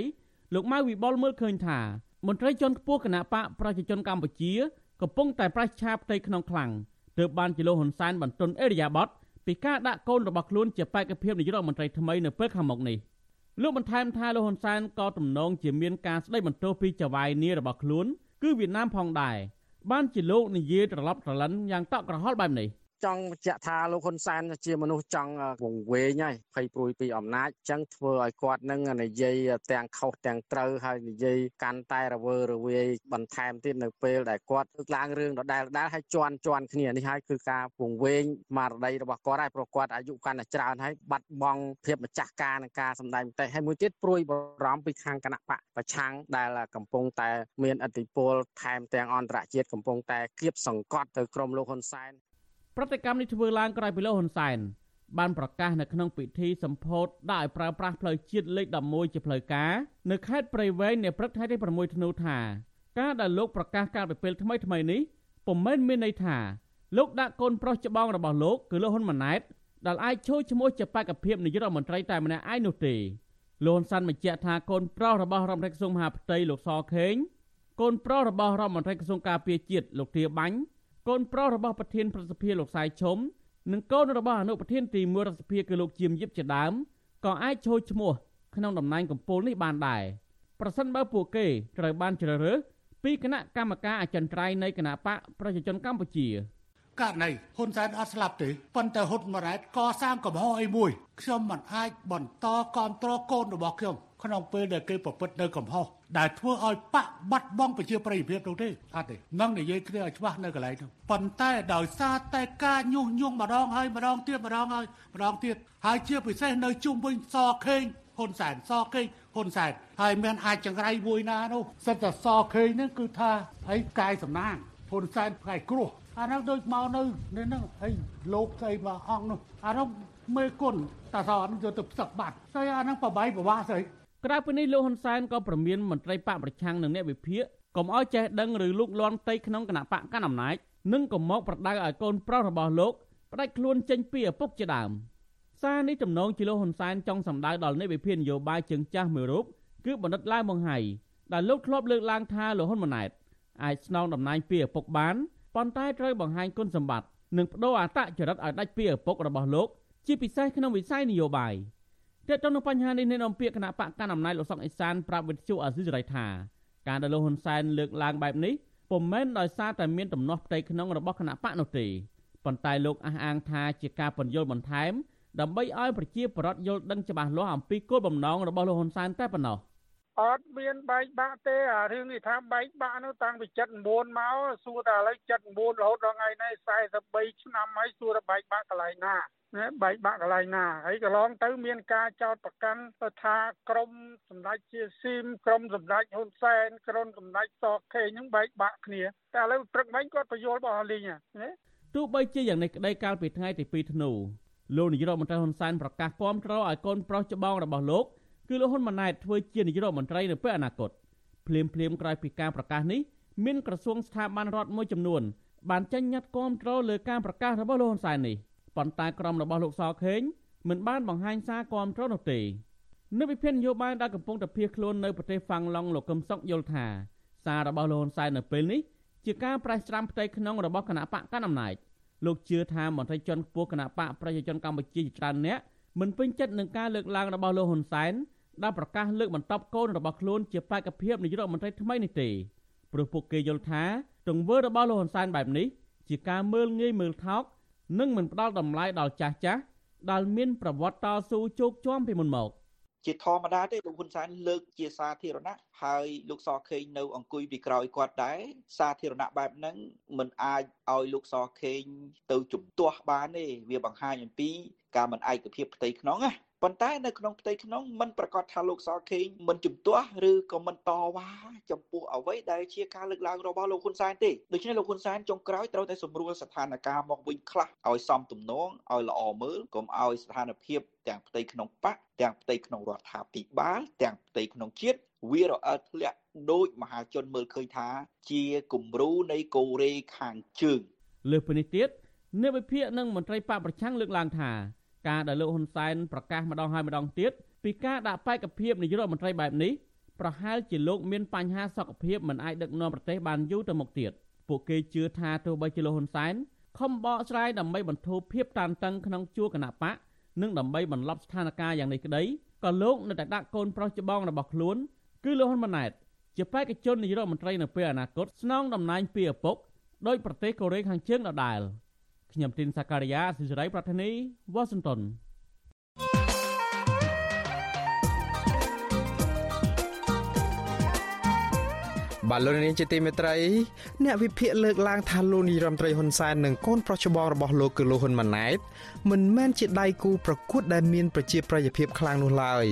លោកម៉ៅវិបុលមើលឃើញថាមន្ត្រីជាន់ខ្ពស់គណៈបកប្រជាជនកម្ពុជាកំពុងតែប្រេះឆាផ្ទៃក្នុងខ្លាំងទើបបានជាលោកហ៊ុនសែនបន្ទន់អេរិយាប័តពីការដាក់កូនរបស់ខ្លួនជាបេក្ខភាពនាយករដ្ឋមន្ត្រីថ្មីនៅពេលខាងមុខនេះ។ លោកបន្ថែមថាលោកហ៊ុនសែនក៏ទំនងជាមានការស្ដីបន្ទោសពីចៅហ្វាយនីរបស់ខ្លួន គឺវៀតណាមផងដែរបានជាលោកនិយាយត្រឡប់ត្រឡិនយ៉ាងតក់ក្រហល់បែបនេះ ចង់បញ្ជាក់ថាលោកហ៊ុនសែនជាមនុស្សចង់វង្វេងហើយភ័យព្រួយពីអំណាចអញ្ចឹងធ្វើឲ្យគាត់នឹងនិយាយទាំងខុសទាំងត្រូវហើយនិយាយកាន់តែរវើរវាយបន្ថែមទៀតនៅពេលដែលគាត់លើកឡើងរឿងដដែលដដែលហើយជន់ជន់គ្នានេះហើយគឺការវង្វេងស្មារតីរបស់គាត់ហើយព្រោះគាត់អាយុកាន់តែច្រើនហើយបាត់បង់ភាពម្ចាស់ការនឹងការសម្ដែងមតិហើយមួយទៀតព្រួយបារម្ភពីខាងគណៈបកប្រឆាំងដែលកំពុងតែមានអធិបុលថែមទាំងអន្តរជាតិកំពុងតែគៀបសង្កត់ទៅក្រុមលោកហ៊ុនសែន ប្រតិកម្មនេះធ្វើឡើងក្រោយពីលោកហ៊ុនសែនបានប្រកាសនៅក្នុងពិធីសម្ពោធដាក់ឲ្យប្រើប្រាស់ផ្លូវជាតិលេខ11ជាផ្លូវការនៅខេត្តព្រៃវែងនៅព្រឹកថ្ងៃទី6ធ្នូថាការដែលលោកប្រកាសការពីពេលថ្មីថ្មីនេះពុំមែនមានន័យថាលោកដាក់កូនប្រុសច្បងរបស់លោកគឺលោកហ៊ុនម៉ាណែតដែលអាចចូលឈ្មោះជាបេក្ខភាពនាយករដ្ឋមន្ត្រីតែម្នាក់ឯងនោះទេលោកហ៊ុនសែនបញ្ជាក់ថាកូនប្រុសរបស់រដ្ឋមន្ត្រីក្រសួងមហាផ្ទៃលោកសខេងកូនប្រុសរបស់រដ្ឋមន្ត្រីក្រសួងការពារជាតិលោកទាបាញ់ កូនប្រុសរបស់ប្រធានប្រសិទ្ធិលោកសាយឈុំនិងកូនរបស់អនុប្រធានទី1រដ្ឋសភាគឺលោកជាមយិបជាដើមក៏អាចចូលឈ្មោះក្នុងតំណែងកម្ពូលនេះបានដែរប្រសិនបើពួកគេត្រូវបានជ្រើសរើសពីគណៈកម្មការអចិន្ត្រៃយ៍នៃគណៈបកប្រជាជនកម្ពុជាករណីហ៊ុនសែនអត់ស្លាប់ទេប៉ុន្តែហ៊ុនម៉ាណែតកសាងកំហុសអីមួយខ្ញុំមិនអាចបន្តគ្រប់គ្រងកូនរបស់ខ្ញុំ ក្នុងពេលដែលគេប្រព្រឹត្តនៅកំហុសដែលធ្វើឲ្យបាក់បាត់បង់ប្រជាប្រិយភាពនោះទេអត់ទេនឹងនិយាយគ្នាឲ្យច្បាស់នៅកន្លែងនោះប៉ុន្តែដោយសារតែការញុះញង់ម្ដងហើយម្ដងទៀតម្ដងហើយម្ដងទៀតហើយជាពិសេសនៅជុំវិញសខេងហ៊ុនសែនសខេងហ៊ុនសែនហើយមានអាចចង្រៃមួយណានោះសិតតែសខេងហ្នឹងគឺថាអីកាយសំណាងហ៊ុនសែនផ្កាយគ្រោះអានោះដូចមកនៅនេះហ្នឹងអីលោកស្អីមកអង្គនោះអានោះមេគុណតាសនយកទៅផ្សឹកបាត់ស្អីអានោះបបាយប្រវាស្អី ក្រៅពីនេះលោកហ៊ុនសែនក៏ប្រមានមន្ត្រីបកប្រឆាំងនិងអ្នកវិភាគកុំឲ្យចេះដឹងឬលូកលាន់ផ្ទៃក្នុងគណៈបកកណ្ដាលអំណាចនិងក៏មកប្រដៅឲ្យកូនប្រុសរបស់លោកផ្ដាច់ខ្លួនចេញពីឪពុកជាដើមសារនេះទំនងជាលោកហ៊ុនសែនចង់សម្ដៅដល់អ្នកវិភាគនយោបាយជើងចាស់មួយរូបគឺបណ្ឌិតឡាវម៉ុងហៃដែលលោកធ្លាប់លើកឡើងថាលោកហ៊ុនម៉ាណែតអាចស្នងតំណែងពីឪពុកបានប៉ុន្តែត្រូវបង្ហាញគុណសម្បត្តិនិងបដូរអត្តចរិតឲ្យដាច់ពីឪពុករបស់លោកជាពិសេសក្នុងវិស័យនយោបាយ ទាក់ទងនឹងបញ្ហានេះអ្នកនាំពាក្យគណៈបកកណ្ដាលអំណាចលោកសុកអេសានប្រាប់វិទ្យុអាស៊ីសេរីថាការដែលលោកហ៊ុនសែនលើកឡើងបែបនេះពុំមែនដោយសារតែមានទំនាស់ផ្ទៃក្នុងរបស់គណៈបកនោះទេប៉ុន្តែលោកអះអាងថាជាការពន្យល់បន្ថែមដើម្បីឲ្យប្រជាពលរដ្ឋយល់ដឹងច្បាស់លាស់អំពីគោលបំណងរបស់លោកហ៊ុនសែនតែប៉ុណ្ណោះ អត់មានបែកបាក់ទេអារឿងនេះថាបែកបាក់នោះតាំងពី79មកសួរតែឥឡូវ79រហូតដល់ថ្ងៃនេះ43ឆ្នាំហើយសួរតែបែកបាក់កន្លែងណាណាបែកបាក់កន្លែងណាហើយកន្លងទៅមានការចោទប្រកាន់ថាក្រមសម្ដេចជាស៊ីមក្រមសម្ដេចហ៊ុនសែនក្រមសម្ដេចសខេងហ្នឹងបែកបាក់គ្នាតែឥឡូវព្រឹកមិញគាត់បញ្យល់បោះលីងណាទោះបីជាយ៉ាងនេះក្តីកាលពីថ្ងៃទី2ធ្នូលោកនាយរដ្ឋមន្ត្រីហ៊ុនសែនប្រកាសគាំទ្រឲ្យកូនប្រុសច្បងរបស់លោក គឺលោកហ៊ុនម៉ាណែតធ្វើជានាយរដ្ឋមន្ត្រីនៅពេលអនាគតភ្លាមភ្លាមក្រោយពីការប្រកាសនេះមានក្រសួងស្ថាប័នរដ្ឋមួយចំនួនបានចេញញត្តិគាំទ្រលើការប្រកាសរបស់លោកហ៊ុនសែននេះប៉ុន្តែក្រុមរបស់លោកសខេងមិនបានបង្ហាញសារគាំទ្រនោះទេនៅវិភាននយោបាយដែលកំពុងតែភៀសខ្លួននៅប្រទេសហ្វាំងឡង់លោកកឹមសុខយល់ថាសាររបស់លោកហ៊ុនសែននៅពេលនេះជាការប្រេះច្រាំផ្ទៃក្នុងរបស់គណៈបកកណ្ដាលអំណាចលោកជឿថាមន្ត្រីជាន់ខ្ពស់គណៈបកប្រជាជនកម្ពុជាជាច្រើនអ្នកមិនពេញចិត្តនឹងការលើកឡើងរបស់លោកហ៊ុនសែន ដែលប្រកាសលើកបន្តកូនរបស់ខ្លួនជាបេក្ខភាពនាយករដ្ឋមន្ត្រីថ្មីនេះទេព្រោះពួកគេយល់ថាទង្វើរបស់លោកហ៊ុនសែនបែបនេះជាការមើលងាយមើលថោកនិងមិនផ្ដល់តម្លៃដល់ចាស់ចាស់ដែលមានប្រវត្តិតស៊ូជោគជាំពីមុនមកជាធម្មតាទេលោកហ៊ុនសែនលើកជាសាធារណៈហើយលោកសខេងនៅអង្គុយពីក្រោយគាត់ដែរសាធារណៈបែបហ្នឹងមិនអាចឲ្យលោកសខេងទៅជំទាស់បានទេវាបង្ហាញអំពី ការមិនឯកភាពផ្ទៃក្នុងណាប៉ុន្តែនៅក្នុងផ្ទៃក្នុងមិនប្រកាសថាលោកសខេងមិនជំទាស់ឬក៏មិនតវ៉ាចំពោះអ្វីដែលជាការលើកឡើងរបស់លោកហ៊ុនសែនទេដូច្នេះលោកហ៊ុនសែនចុងក្រោយត្រូវតែសម្រួលស្ថានភាពមកវិញខ្លះឲ្យសមទំនងឲ្យល្អមើលកុំឲ្យស្ថានភាពទាំងផ្ទៃក្នុងបកទាំងផ្ទៃក្នុងរដ្ឋាភិបាលទាំងផ្ទៃក្នុងជាតិវារអិលធ្លាក់ដោយមហាជនមើលឃើញថា ជាគំរូនៃកូរ៉េខាងជើងលើពីនេះទៀតអ្នកវិភាគនិងមន្ត្រីបកប្រឆាំងលើកឡើងថា ការដែលលោកហ៊ុនសែនប្រកាសម្ដងហើយម្ដងទៀតពីការដាក់បេក្ខភាពនាយករដ្ឋមន្ត្រីបែបនេះប្រហែលជាលោកមានបញ្ហាសុខភាពមិនអាចដឹកនាំប្រទេសបានយូរទៅមុខទៀតពួកគេជឿថាទោះបីជាលោកហ៊ុនសែនខំបកស្រាយដើម្បីបន្ធូរភាពតានតឹងក្នុងជួរគណៈបកនិងដើម្បីបន្លប់ស្ថានភាពយ៉ាងនេះក្តីក៏លោកនៅតែដាក់កូនប្រុសច្បងរបស់ខ្លួនគឺលោកហ៊ុនម៉ាណែតជាបេក្ខជននាយករដ្ឋមន្ត្រីនៅពេលអនាគតស្នងតំណែងពីឪពុកដោយប្រទេសកូរ៉េខាងជើងដដែល ខ្ញុំទីនសាការីយ៉ាសិរីប្រធានីវ៉ាស៊ីនតោនបាទលោកនាងជាទីមេត្រីអ្នកវិភាគលើកឡើងថាលោកនាយរដ្ឋមន្ត្រីហ៊ុនសែននិងកូនប្រុសច្បងរបស់លោកគឺលោកហ៊ុនម៉ាណែតមិនមែនជាដៃគូប្រកួតដែលមានប្រជាប្រិយភាពខ្លាំងនោះឡើយ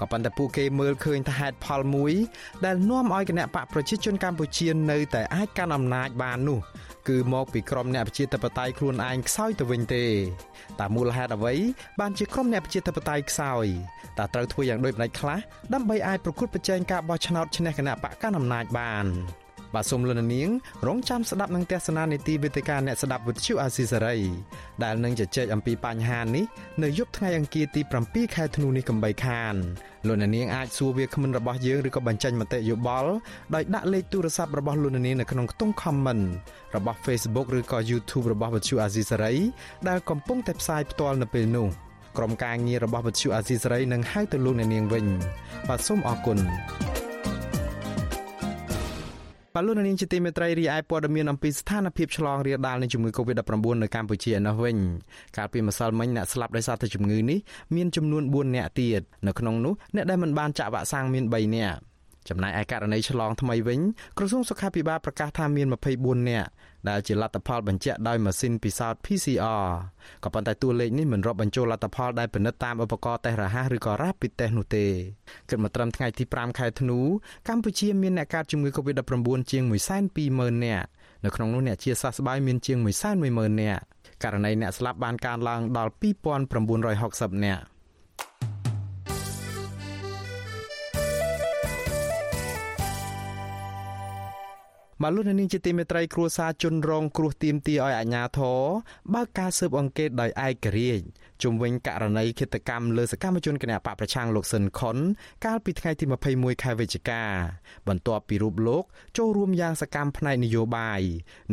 ក៏ប៉ុន្តែពួកគេមើលឃើញថាហេតុផលមួយដែលនាំឲ្យគណៈបកប្រជាជនកម្ពុជានៅតែអាចកាន់អំណាចបាននោះ គឺមកពីក្រុមអ្នកប្រជាធិបតេយ្យខ្លួនឯងខ្សោយទៅវិញទេតើមូលហេតុអ្វីបានជាក្រុមអ្នកប្រជាធិបតេយ្យខ្សោយតើត្រូវធ្វើយ៉ាងដូចម្តេចខ្លះដើម្បីអាចប្រកួតប្រជែងការបោះឆ្នោតឈ្នះគណៈបកកណ្ដាលអំណាចបាន បាទសូមលន់នាងរងចាំស្ដាប់នឹងទស្សនានីតិវិទ្យាអ្នកស្ដាប់វិទ្យុអាស៊ីសេរីដែលនឹងជជែកអំពីបញ្ហានេះនៅយប់ថ្ងៃអង្គារទី7ខែធ្នូនេះកំបីខានលោកនាងអាចសួរវាគ្មិនរបស់យើងឬក៏បញ្ចេញមតិយោបល់ដោយដាក់លេខទូរស័ព្ទរបស់លោកនាងនៅក្នុងខ្ទង់ comment របស់ Facebook ឬក៏ YouTube របស់វិទ្យុអាស៊ីសេរីដែលកំពុងតែផ្សាយផ្ទាល់នៅពេលនេះក្រុមការងាររបស់វិទ្យុអាស៊ីសេរីនឹងហៅទៅលោកអ្នកនាងវិញបាទសូមអរគុណ បលូននាងជាទីមេត្រីរីឯព័ត៌មានអំពីស្ថានភាពឆ្លងរាលដាលនៃជំងឺ Covid-19 នៅកម្ពុជាឯណោះវិញកាលពីម្សិលមិញអ្នកស្លាប់ដោយសារតែជំងឺនេះមានចំនួន4នាក់ទៀតនៅក្នុងនោះអ្នកដែលមិនបានចាក់វ៉ាក់សាំងមាន3នាក់ ចំណែកឯករណីឆ្លងថ្មីវិញក្រសួងសុខាភិបាលប្រកាសថាមាន24នាក់ដែលជាលទ្ធផលបញ្ជាក់ដោយម៉ាស៊ីនពិសោធន៍ PCR ក៏ប៉ុន្តែតួលេខនេះមិនរាប់បញ្ចូលលទ្ធផលដែលពិនិត្យតាមឧបករណ៍តេស្តរហ័សឬក៏ Rapid Test នោះទេគិតមកត្រឹមថ្ងៃទី5ខែធ្នូកម្ពុជាមានអ្នកកើតជំងឺ Covid-19 ជាង120,000នាក់នៅក្នុងនោះអ្នកជាសះស្បើយមានជាង110,000នាក់ករណីអ្នកស្លាប់បានកើនឡើងដល់2960នាក់ មកលុះនាងជាទីមេត្រីគ្រួសារជនរងគ្រោះទៀមទីឲ្យអាជ្ញាធរបើកការស៊ើបអង្កេតដោយឯករាជ្យជំវិញករណីឃាតកម្មលើសកម្មជនគណបកប្រឆាំងលោកស៊ិនខុនកាលពីថ្ងៃទី21ខែវិច្ឆិកា បន្ទាប់ពីរូបលោកចូលរួមយ៉ាងសកម្មផ្នែកនយោបាយ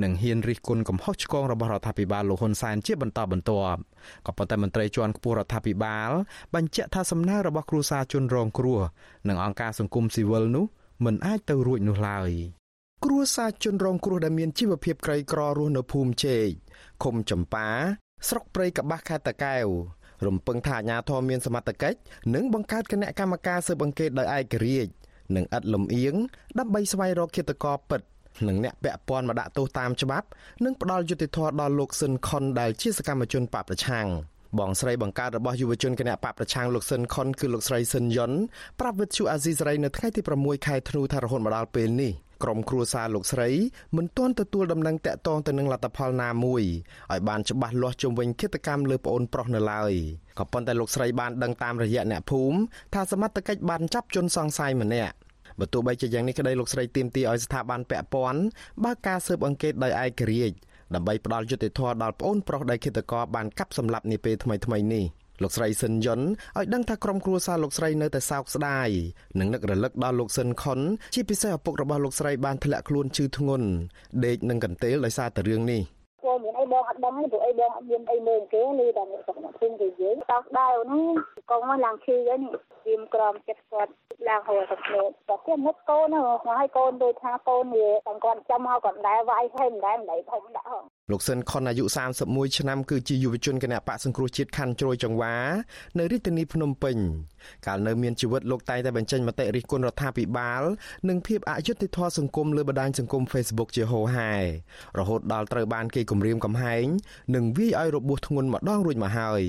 និងហ៊ានរិះគន់កំហុសឆ្គងរបស់រដ្ឋាភិបាលលោកហ៊ុនសែនជាបន្តបន្ទាប់ក៏ប៉ុន្តែមន្ត្រីជាន់ខ្ពស់រដ្ឋាភិបាល បញ្ជាក់ថាសំណើរបស់គ្រួសារជនរងគ្រោះនិងអង្គការសង្គមស៊ីវិលនោះមិនអាចទៅរួចនោះឡើយ គ្រួសារជនរងគ្រោះដែលមានជីវភាពក្រីក្ររស់នៅភូមិជែកឃុំចំប៉ាស្រុកព្រៃកបាស់ខេត្តតាកែវរំពឹងថាអាជ្ញាធរមានសមត្ថកិច្ចនិងបង្កើតគណៈកម្មការស៊ើបអង្កេតដោយឯករាជ្យនិងឥតលំអៀងដើម្បីស្វែងរកឃាតករពិតនិងអ្នកពាក់ព័ន្ធមកដាក់ទោសតាមច្បាប់ និងផ្ដល់យុត្តិធម៌ដល់លោកស៊ិនខុនដែលជាសកម្មជនបកប្រឆាំងបងស្រីបង្កើតរបស់យុវជនគណៈបកប្រឆាំងលោកស៊ិនខុនគឺលោកស្រីស៊ិនយុនប្រាប់វិទ្យុអាស៊ីសេរីនៅថ្ងៃទី6ខែធ្នូថារហូតមកដល់ពេលនេះ ក្រុមគ្រួសារលោកស្រីមិនទាន់ទទួលដំណឹងតាក់ទងទៅនឹងលទ្ធផលណាមួយឲ្យបានច្បាស់លាស់ជុំវិញគិតកម្មលើប្អូនប្រុសនៅឡើយក៏ប៉ុន្តែលោកស្រីបានដឹងតាមរយៈអ្នកភូមិថាសមត្ថកិច្ចបានចាប់ជនសង្ស័យម្នាក់បើទោះបីជាយ៉ាងនេះក្តីលោកស្រីទាមទារឲ្យស្ថាប័នពាក់ព័ន្ធបើកការស៊ើបអង្កេតដោយឯករាជ្យដើម្បីផ្ដល់យុត្តិធម៌ដល់ប្អូនប្រុសដែលឃាតករបានកាប់សម្លាប់នាពេលថ្មីៗនេះ លោកស្រីស៊ិនយុនឲ្យដឹងថាក្រុមគ្រួសារលោកស្រីនៅតែសោកស្ដាយនិងនឹករលឹកដល់លោកស៊ិនខុនជាពិសេសឪពុករបស់លោកស្រីបានធ្លាក់ខ្លួនឈឺធ្ងន់ដេកនឹងកន្ទេលដោយសារតែរឿងនេះបងមានអីបងអត់ដឹងទេព្រោះអីបងអត់មានអីមើលគេឮតែអ្នកសំណាក់ភូមិគេនិយាយតោះដែរហ្នឹងកងមកឡើងឈឺហើយនេះវាក្រមចិត្តគាត់ឡើងហៅទៅខ្លួនតែគេមុតកូនហ្នឹងហើយកូនដូចថាកូនវាតែគាត់ចាំមកគាត់ដែរវាយហើយមិនដែរមិនដែរធំដាក់ហងលោកសិនខុនអាយុ31ឆ្នាំគឺជាយុវជនគណៈបកសង្គ្រោះជាតិខណ្ឌជ្រោយចង្វានៅរាជធានីភ្នំពេញកាលនៅមានជីវិតលោកតែងតែបញ្ចេញមតិរិះគន់រដ្ឋាភិបាល និងភាពអយុត្តិធម៌សង្គមលើបណ្ដាញសង្គម Facebook ជាហូរហែរហូតដល់ត្រូវបានគេគំរាមកំហែងនិងវាយឲ្យរបួសធ្ងន់ម្ដងរួចមកហើយ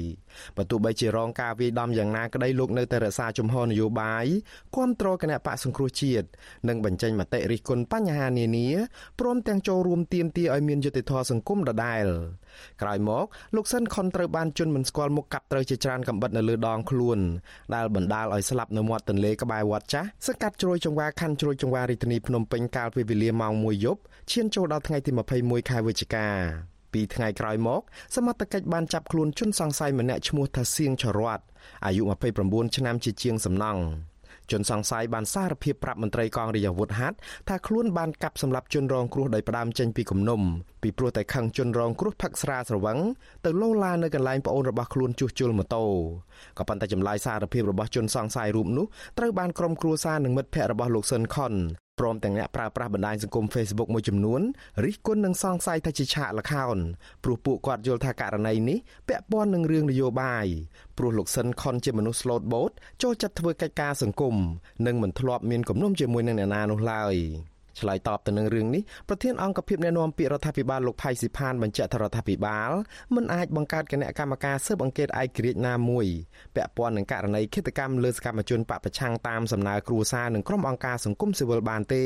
បើទោះបីជារងការវាយដំយ៉ាងណាក្តីលោកនៅតែរក្សាជំហរនយោបាយគាំទ្រគណៈបកសង្គ្រោះជាតិនិងបញ្ចេញមតិរិះគន់បញ្ហានានាព្រមទាំងចូលរួមទាមទារឲ្យមានយុត្តិធម៌សង្គមដដែលក្រោយមកលោកសិនខុនត្រូវបានជន់មិនស្គាល់មុខកាប់ត្រូវជាច្រើនកំបិតនៅលើដងខ្លួនដែលបណ្ដាលឲ្យស្លាប់នៅមាត់ទន្លេក្បែរវត្តចាស់សង្កាត់ជ្រោយចង្វាខណ្ឌជ្រោយចង្វារាជធានីភ្នំពេញកាលពីវេលាម៉ោង1យប់ឈានចូលដល់ថ្ងៃទី21ខែវិច្ឆិកាពីថ្ងៃក្រោយមក សមត្ថកិច្ចបានចាប់ខ្លួនជនសង្ស័យម្នាក់ឈ្មោះថាសៀងចរ័តអាយុ29ឆ្នាំជាជាងសំណង់ ជនសង្ស័យបានសារភាពប្រាប់មន្ត្រីកងរាជអាវុធហត្ថថាខ្លួនបានកាប់សម្លាប់ជនរងគ្រោះដោយផ្ដាំចេញពីគំនុំពីព្រោះតែខឹងជនរងគ្រោះផឹកស្រាស្រវឹងទៅលោឡានៅកន្លែងប្អូនរបស់ខ្លួនជួសជុលម៉ូតូក៏ប៉ុន្តែចម្លើយសារភាពរបស់ជនសង្ស័យរូបនោះត្រូវបានក្រុមគ្រួសារនិងមិត្តភ័ក្តិរបស់លោកស៊ិនខុន ព្រមទាំងអ្នកប្រើប្រាស់បណ្ដាញសង្គម Facebook មួយចំនួនរិះគន់និងសង្ស័យថាជាឆាកល្ខោនព្រោះពួកគាត់យល់ថាករណីនេះពាក់ព័ន្ធនឹងរឿងនយោបាយព្រោះលោកសិនខុនជាមនុស្សស្លូតបូតចូលចិត្តធ្វើកិច្ចការសង្គមនិងមិនធ្លាប់មានគំនុំជាមួយនឹងអ្នកណានោះឡើយ។ ឆ្លើយតបទៅនឹងរឿងនេះប្រធានអង្គភិបអ្នកណែនាំពាក្យរដ្ឋាភិបាលលោកផៃស៊ីផានបញ្ជាក់ថារដ្ឋាភិបាលមិនអាចបង្កើតគណៈកម្មការស៊ើបអង្កេតឯករាជ្យណាមួយពាក់ព័ន្ធនឹងករណីឃាតកម្មលើសកម្មជនបពប្រឆាំងតាមសំណើគ្រួសារនិងក្រុមអង្គការសង្គមស៊ីវិលបានទេ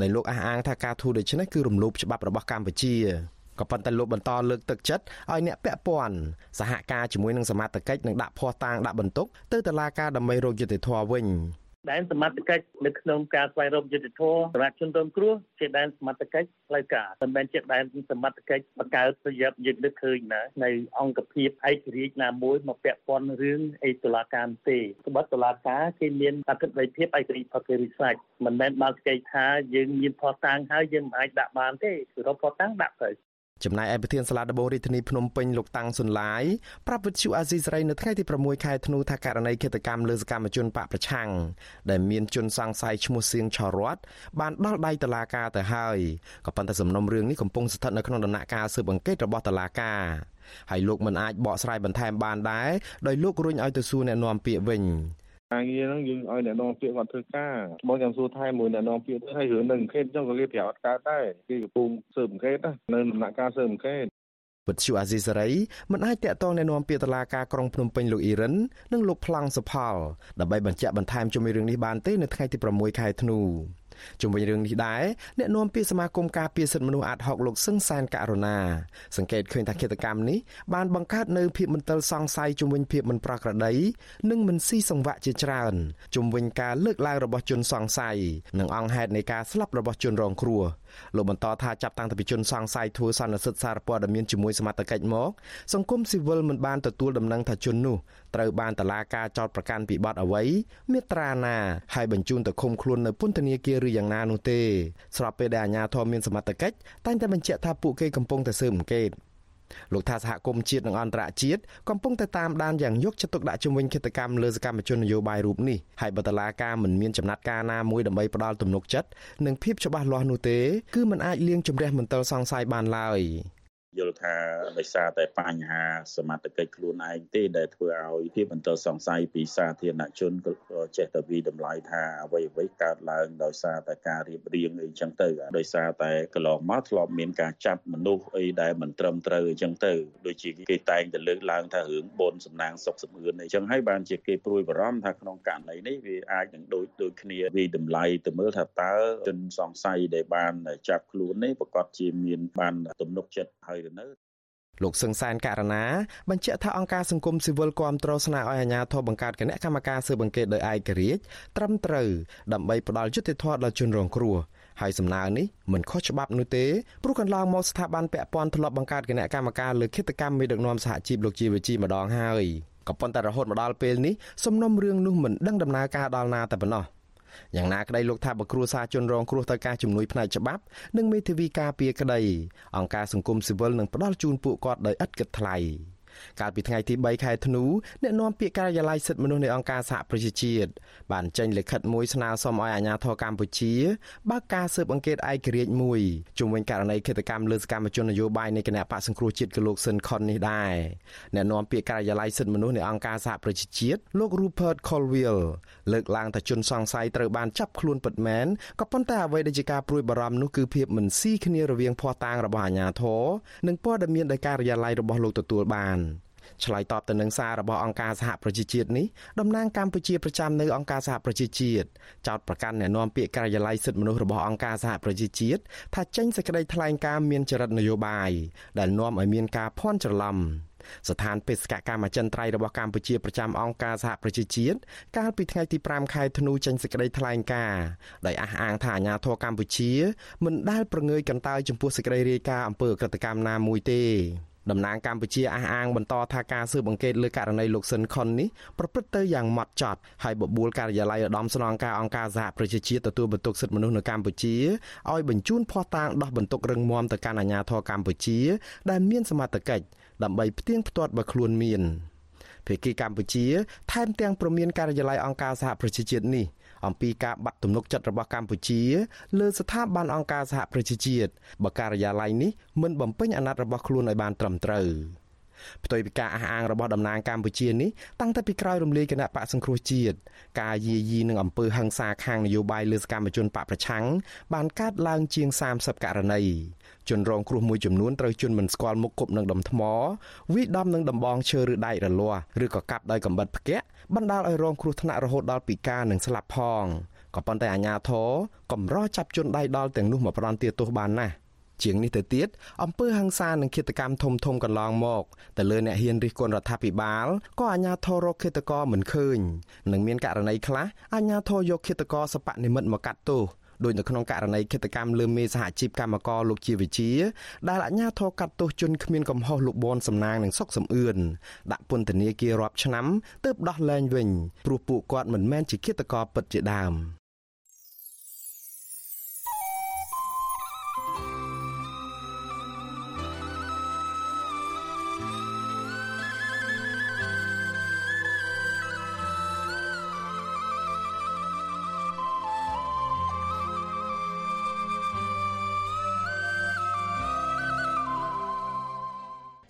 ដែលលោកអះអាងថាការធូរដូច្នេះគឺរំលោភច្បាប់របស់កម្ពុជាក៏ប៉ុន្តែលោកបន្តលើកទឹកចិត្តឲ្យអ្នកពាក់ព័ន្ធសហការជាមួយនឹងសមាជិកនិងដាក់ភ័ស្តុតាងដាក់បន្ទុកទៅតុលាការដើម្បីរកយុត្តិធម៌វិញ ដែនសមត្ថកិច្ចនៅក្នុងការស្វែងរកយុត្តិធម៌សម្រាប់ជនរងគ្រោះជាដែនសមត្ថកិច្ចផ្លូវការមិនមែនជាដែនសមត្ថកិច្ចបង្កើតប្រយោជន៍យើងនឹកឃើញណានៅអង្គភាពឯករាជ្យណាមួយមកពាក់ព័ន្ធរឿងអីតុលាការទេក្បត់តុលាការគេមានអធិបតីភាពឯករាជ្យផកេរីស្រេចមិនមែនបានស្គាល់ថាយើងមានផតតាំងហើយយើងមិនអាចដាក់បានទេគឺរកផតតាំងដាក់ទៅ ចំណែកឯប្រធានសាលាដំបងរាជធានីភ្នំពេញលោកតាំងសុនឡាយប្រាប់វិទ្យុអាស៊ីសេរីនៅថ្ងៃទី6ខែធ្នូថាករណីឃាតកម្មលើសកម្មជនបកប្រឆាំងដែលមានជនសង្ស័យឈ្មោះសៀងឆរតបានដល់ដៃតុលាការទៅហើយក៏ប៉ុន្តែសំណុំរឿងនេះកំពុងស្ថិតនៅក្នុងដំណាក់កាលស៊ើបអង្កេតរបស់តុលាការហើយលោកមិនអាចបកស្រាយបន្ថែមបានដែរដោយលោករុញឲ្យទៅសួរអ្នកនាំពាក្យវិញ ការងារហ្នឹងយើងឲ្យអ្នកនាំពាក្យគាត់ធ្វើការបងខ្ញុំសួរថែមួយអ្នកនាំពាក្យទៅឲ្យរឿងនឹងអង្កេតអញ្ចឹងក៏គេប្រាប់អត់កើតដែរគេកំពុងស៊ើបអង្កេតនៅដំណាក់កាលស៊ើបអង្កេតវិទ្យុអាស៊ីសេរីមិនអាចតាក់ទងណែនាំពាក្យតុលាការក្រុងភ្នំពេញលោកអ៊ីរ៉ាននិងលោកប្លង់សុផលដើម្បីបញ្ជាក់បន្ថែមជុំវិញរឿងនេះបានទេនៅថ្ងៃទី6ខែធ្នូ ជុំវិញរឿងនេះដែរអ្នកនាំពាក្យសមាគមការពារសិទ្ធិមនុស្សអាត60លោកសឹងសានករណាសង្កេតឃើញថាគិតកម្មនេះបានបង្កើតនៅភាពមន្ទិលសង្ស័យជុំវិញភាពមិនប្រក្រតីនិងមិនស៊ីសង្វាក់ជាច្រើនជុំវិញការលើកឡើងរបស់ជនសង្ស័យនិងអង្គហេតុនៃការស្លាប់របស់ជនរងគ្រោះលោកបន្តថាចាប់តាំងពីជនសង្ស័យធ្វើសន្និសិទសារព័ត៌មានជាមួយសមត្ថកិច្ចមកសង្គមស៊ីវិលមិនបានទទួលដំណឹងថាជននោះត្រូវបានតឡាការចោតប្រកាន់ពីបទអ្វីមេត្រាណាហើយបញ្ជូនទៅឃុំខ្លួននៅពន្ធនាគារឬយ៉ាងណានោះទេស្របពេលដែលអាជ្ញាធរមានសមត្ថកិច្ចតែងតែបញ្ជាក់ថាពួកគេកំពុងតែស៊ើបអង្កេត លោកថាសហគមន៍ជាតិនិងអន្តរជាតិកំពុងតែតាមដានយ៉ាងយកចិត្តទុកដាក់ជំវិញគិតកម្មលើសកម្មជននយោបាយរូបនេះហើយបតឡាការមិនមានចំណាត់ការណាមួយដើម្បីផ្ដាល់ទំនុកចិត្តនិងភាពច្បាស់លាស់នោះទេគឺมันអាចលៀងជំរះមន្ទិលសង្ស័យបានឡើយ។ យល់ថាដោយសារតែបញ្ហាសមត្ថកិច្ចខ្លួនឯងទេដែលធ្វើឲ្យភាពបន្តសង្ស័យពីសាធារណជនក៏ចេះតែវិតម្លៃថាអ្វីអ្វីកើតឡើងដោយសារតែការរៀបរៀងអីចឹងទៅដោយសារតែកន្លងមកធ្លាប់មានការចាប់មនុស្សអីដែលមិនត្រឹមត្រូវអីចឹងទៅដូចជាគេតែងតែលើកឡើងថារឿងបនសំណាងសុកសំអឿនអីចឹងហើយបានជាគេព្រួយបារម្ភថាក្នុងករណីនេះវាអាចនឹងដូចដូចគ្នាវិតម្លៃទៅមើលថាតើជនសង្ស័យដែលបានចាប់ខ្លួននេះប្រកាសជាមានបានទំនុកចិត្តហើយទៅនៅលោកសឹងសានករណាបញ្ជាក់ថាអង្គការសង្គមស៊ីវិលគាំទ្រស្នើឲ្យអាជ្ញាធរបង្កើតគណៈកម្មការស៊ើបអង្កេតដោយឯករាជ្យត្រឹមត្រូវដើម្បីផ្ដល់យុត្តិធម៌ដល់ជនរងគ្រោះហើយសំណើនេះមិនខុសច្បាប់នោះទេព្រោះកន្លងមកស្ថាប័នពាក់ព័ន្ធធ្លាប់បង្កើតគណៈកម្មការលើគិតកម្មមេដឹកនាំសហជីពលោកជាវិជីម្ដងហើយក៏ប៉ុន្តែរហូតមកដល់ពេលនេះសំណុំរឿងនោះមិនដឹងដំណើរការដល់ណាតែប៉ុណ្ណោះ យ៉ាងណាក្តីលោកថាបើគ្រួសារជនរងគ្រោះត្រូវការជំនួយផ្នែកច្បាប់និងមេធាវីការពារក្តីអង្គការសង្គមស៊ីវិលនឹងផ្ដល់ជូនពួកគាត់ដោយឥតគិតថ្លៃ។ កាលពីថ្ងៃទី3ខែធ្នូអ្នកនាំពាក្យការិយាល័យសិទ្ធិមនុស្សនៃអង្គការសហប្រជាជាតិបានចេញលិខិតមួយស្នើសុំឲ្យអាជ្ញាធរកម្ពុជាបើកការស៊ើបអង្កេតឯករាជ្យមួយជុំវិញករណីឃាតកម្មលើសកម្មជននយោបាយនៃគណៈបកសង្គ្រោះជាតិគឺលោកស៊ិនខុននេះដែរអ្នកនាំពាក្យការិយាល័យសិទ្ធិមនុស្សនៃអង្គការសហប្រជាជាតិលោក Rupert Colville លើកឡើងថាជនសង្ស័យត្រូវបានចាប់ខ្លួនពិតមែនក៏ប៉ុន្តែអ្វីដែលជាការព្រួយបារម្ភនោះគឺភាពមិនស៊ីគ្នារវាងភ័ស្តុតាងរបស់អាជ្ញាធរនិងព័ត៌មានដែលការិយាល័យរបស់លោកទទួលបាន ឆ្លើយតបទៅនឹងសាររបស់អង្គការសហប្រជាជាតិនេះតំណាងកម្ពុជាប្រចាំនៅអង្គការសហប្រជាជាតិចោទប្រកាន់អ្នកនាំពាក្យការិយាល័យសិទ្ធិមនុស្សរបស់អង្គការសហប្រជាជាតិថាចេញសេចក្តីថ្លែងការណ៍មានចរិតនយោបាយដែលនាំឲ្យមានការភ័ន្តច្រឡំស្ថានបេសកកម្មអចិន្ត្រៃយ៍របស់កម្ពុជាប្រចាំអង្គការសហប្រជាជាតិកាលពីថ្ងៃទី5ខែធ្នូចេញសេចក្តីថ្លែងការណ៍ដោយអះអាងថាអាញាធរកម្ពុជាមិនដែលប្រងើយកន្តើយចំពោះសេចក្តីរាយការណ៍អំពើអក្រកម្មណាមួយទេ តំណាងកម្ពុជាអះអាងបន្តថាការស៊ើបអង្កេតលើករណីលោកស៊ិនខុននេះប្រព្រឹត្តទៅយ៉ាងម៉ត់ចត់ហើយបបួលការិយាល័យឧត្តមស្នងការអង្គការសហប្រជាជាតិទទួលបន្ទុកសិទ្ធិមនុស្សនៅកម្ពុជាឲ្យបញ្ជូនភ័ស្តុតាងដោះបន្ទុករឹងមាំទៅកាន់អាជ្ញាធរកម្ពុជា ដែលមានសមត្ថកិច្ចដើម្បីផ្ទៀងផ្ទាត់បើខ្លួនមានភាគីកម្ពុជាថែមទាំងប្រមានការិយាល័យអង្គការសហប្រជាជាតិនេះ អំពីការបាត់ទំនុកចិត្តរបស់កម្ពុជា លើស្ថាប័នអង្គការសហប្រជាជាតិបើការិយាល័យនេះមិនបំពេញអាណត្តិរបស់ខ្លួនឲ្យបានត្រឹមត្រូវផ្ទុយពីការអះអាងរបស់តំណាងកម្ពុជានេះតាំងតែពីក្រោយរំលាយគណៈបកសង្គ្រោះជាតិការយាយីនឹងអំពើហិង្សាខាងនយោបាយលើសកម្មជនបកប្រឆាំងបានកើតឡើងជាង30ករណី ជនរងគ្រោះមួយចំនួនត្រូវជន់មិនស្គាល់មុខគប់នឹងដុំថ្មវិដំនឹងដំបងឈើឬដែករលាស់ឬក៏កាប់ដោយកំបិតផ្គាក់បណ្ដាលឲ្យរងគ្រោះថ្នាក់រហូតដល់ពិការនិងស្លាប់ផងក៏ប៉ុន្តែអាជ្ញាធរកម្រចាប់ជនដៃដល់ទាំងនោះមកផ្ដន់ទោសបានណាស់ជាងនេះទៅទៀតអំពើហ ংস ានិងឃាតកម្មធំធំកន្លងមកទៅលើអ្នកហ៊ានរិះគន់រដ្ឋាភិបាលក៏អាជ្ញាធររកឃាតករមិនឃើញនឹងមានករណីខ្លះអាជ្ញាធរយកឃាតករសបនិមិត្តមកកាត់ទោស ដោយនៅក្នុងករណីឃាតកម្មលើមេសហជីពកម្មករលោកជាវិជាដែលអាជ្ញាធរកាត់ទោសជនគ្មានកំហុសលោកបនសំណាងនិងសុកសំអឿនដាក់ពន្ធនាគាររាប់ឆ្នាំទើបដោះលែងវិញព្រោះពួកគាត់មិនមែនជាឃាតករពិតជាដើម។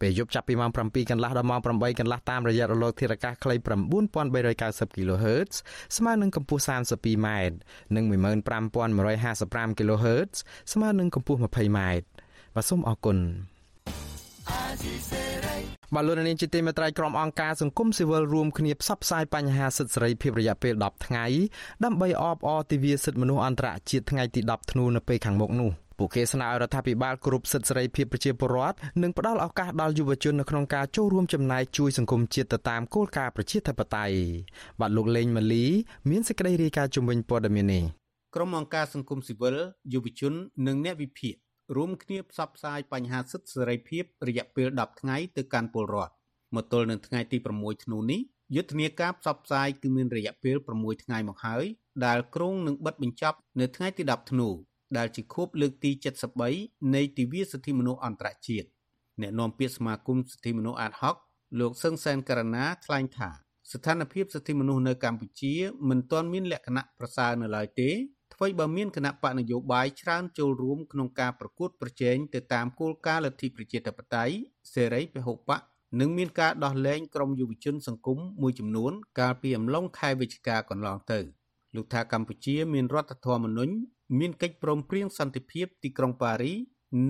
ពេលយប់ចាប់ពីម៉ោង7កន្លះដល់ម៉ោង8កន្លះតាមរយៈរលកធារកាសខ្លី9390 kHz ស្មើនឹងកម្ពស់ 32m និង15155 kHz ស្មើនឹងកម្ពស់ 20m បាទសូមអរគុណបាទលោកនាងជាទីមេត្រីក្រុមអង្គការសង្គមស៊ីវិលរួមគ្នាផ្សព្វផ្សាយបញ្ហាសិទ្ធិសេរីភាពរយៈពេល10ថ្ងៃដើម្បីអបអរទិវាសិទ្ធិមនុស្សអន្តរជាតិថ្ងៃទី10ធ្នូនៅពេលខាងមុខនោះ ពួកគេស្នើឲ្យរដ្ឋាភិបាលគ្រប់សិទ្ធិសេរីភាពប្រជាពលរដ្ឋនិងផ្ដល់ឱកាសដល់យុវជននៅក្នុងការចូលរួមចំណែកជួយសង្គមជាតិទៅតាមគោលការណ៍ប្រជាធិបតេយ្យបាទលោកលេងម៉ាលី មានសេចក្តីរាយការណ៍ជំវិញព័ត៌មាននេះក្រុមអង្គការសង្គមស៊ីវិលយុវជន និងអ្នកវិភាគរួមគ្នាផ្សព្វផ្សាយបញ្ហាសិទ្ធិសេរីភាពរយៈពេល10ថ្ងៃទៅកាន់ពលរដ្ឋមកទល់នឹងថ្ងៃទី6ធ្នូនេះយុទ្ធនាការផ្សព្វផ្សាយគឺមានរយៈពេល6ថ្ងៃមកហើយដែលក្រុងនឹងបិទបញ្ចប់នៅថ្ងៃទី10ធ្នូ ដែលជាខួបលើកទី73នៃទិវាសិទ្ធិមនុស្សអន្តរជាតិអ្នកនាំពាក្យសមាគមសិទ្ធិមនុស្សអាតហុកលោកសឹងសែនករណាថ្លែងថាស្ថានភាពសិទ្ធិមនុស្សនៅកម្ពុជាមិនទាន់មានលក្ខណៈប្រសើរនៅឡើយទេអ្វីបើមានគណៈបកនយោបាយច្រើនចូលរួមក្នុងការប្រកួតប្រជែងទៅតាមគោលការណ៍លទ្ធិប្រជាធិបតេយ្យសេរីពហុបកនិងមានការដោះលែងក្រុមយុវជនសង្គមមួយចំនួន កាលពីអំឡុងខែវិច្ឆិកាកន្លងទៅលោកថាកម្ពុជាមានរដ្ឋធម្មនុញ្ញ មានកិច្ចព្រមព្រៀងសន្តិភាពទីក្រុងប៉ារី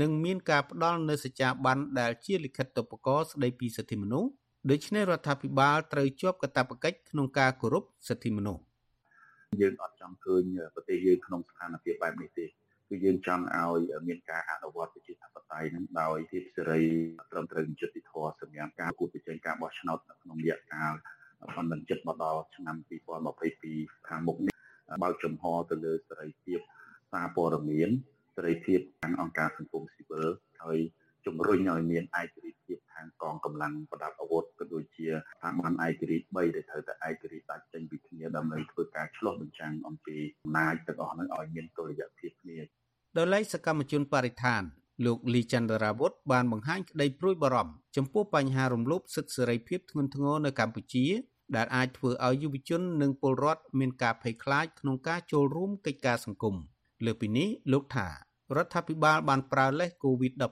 និងមានការផ្ដល់នូវសច្ចាប័នដែលជាលិខិតតុបករស្ដីពីសិទ្ធិមនុស្សដូច្នេះរដ្ឋាភិបាលត្រូវជាប់កាតព្វកិច្ចក្នុងការគោរពសិទ្ធិមនុស្សយើងអត់ចង់ឃើញប្រទេសយើងក្នុងស្ថានភាពបែបនេះទេគឺយើងចង់ឲ្យមានការអនុវត្តប្រជាធិបតេយ្យនឹងដោយភាពសេរីត្រឹមត្រូវយុត្តិធម៌សម្រាប់ការគូតប្រជែងការបោះឆ្នោតក្នុងរយៈកាលប៉ុន្មានចិត្តមកដល់ឆ្នាំ2022ខាងមុខនេះបើកចំហទៅលើសេរីភាព សារព័ត៌មានសេរីភាពខាងអង្គការសង្គមស៊ីវិលហើយជំរុញឲ្យមានឯករាជ្យភាពខាងកងកម្លាំងប្រដាប់អាវុធក៏ដូចជាស្ថាប័នឯករាជ្យ3ដែលត្រូវតែឯករាជ្យដាច់ចេញពីគ្នាដើម្បីធ្វើការឆ្លោះបញ្ចាំងអំពីអំណាចទាំងអស់ហ្នឹងឲ្យមានតុល្យភាពគ្នាដោយឡែកសកម្មជនបរិស្ថានលោកលីចន្ទរាវុធបានបង្ហាញក្តីព្រួយបារម្ភចំពោះបញ្ហារំលោភសិទ្ធិសេរីភាពធ្ងន់ធ្ងរនៅកម្ពុជាដែលអាចធ្វើឲ្យយុវជននិងពលរដ្ឋមានការភ័យខ្លាចក្នុងការចូលរួមកិច្ចការសង្គម។ លើពីនេះលោកថារដ្ឋាភិបាលបានប្រើលេស COVID-19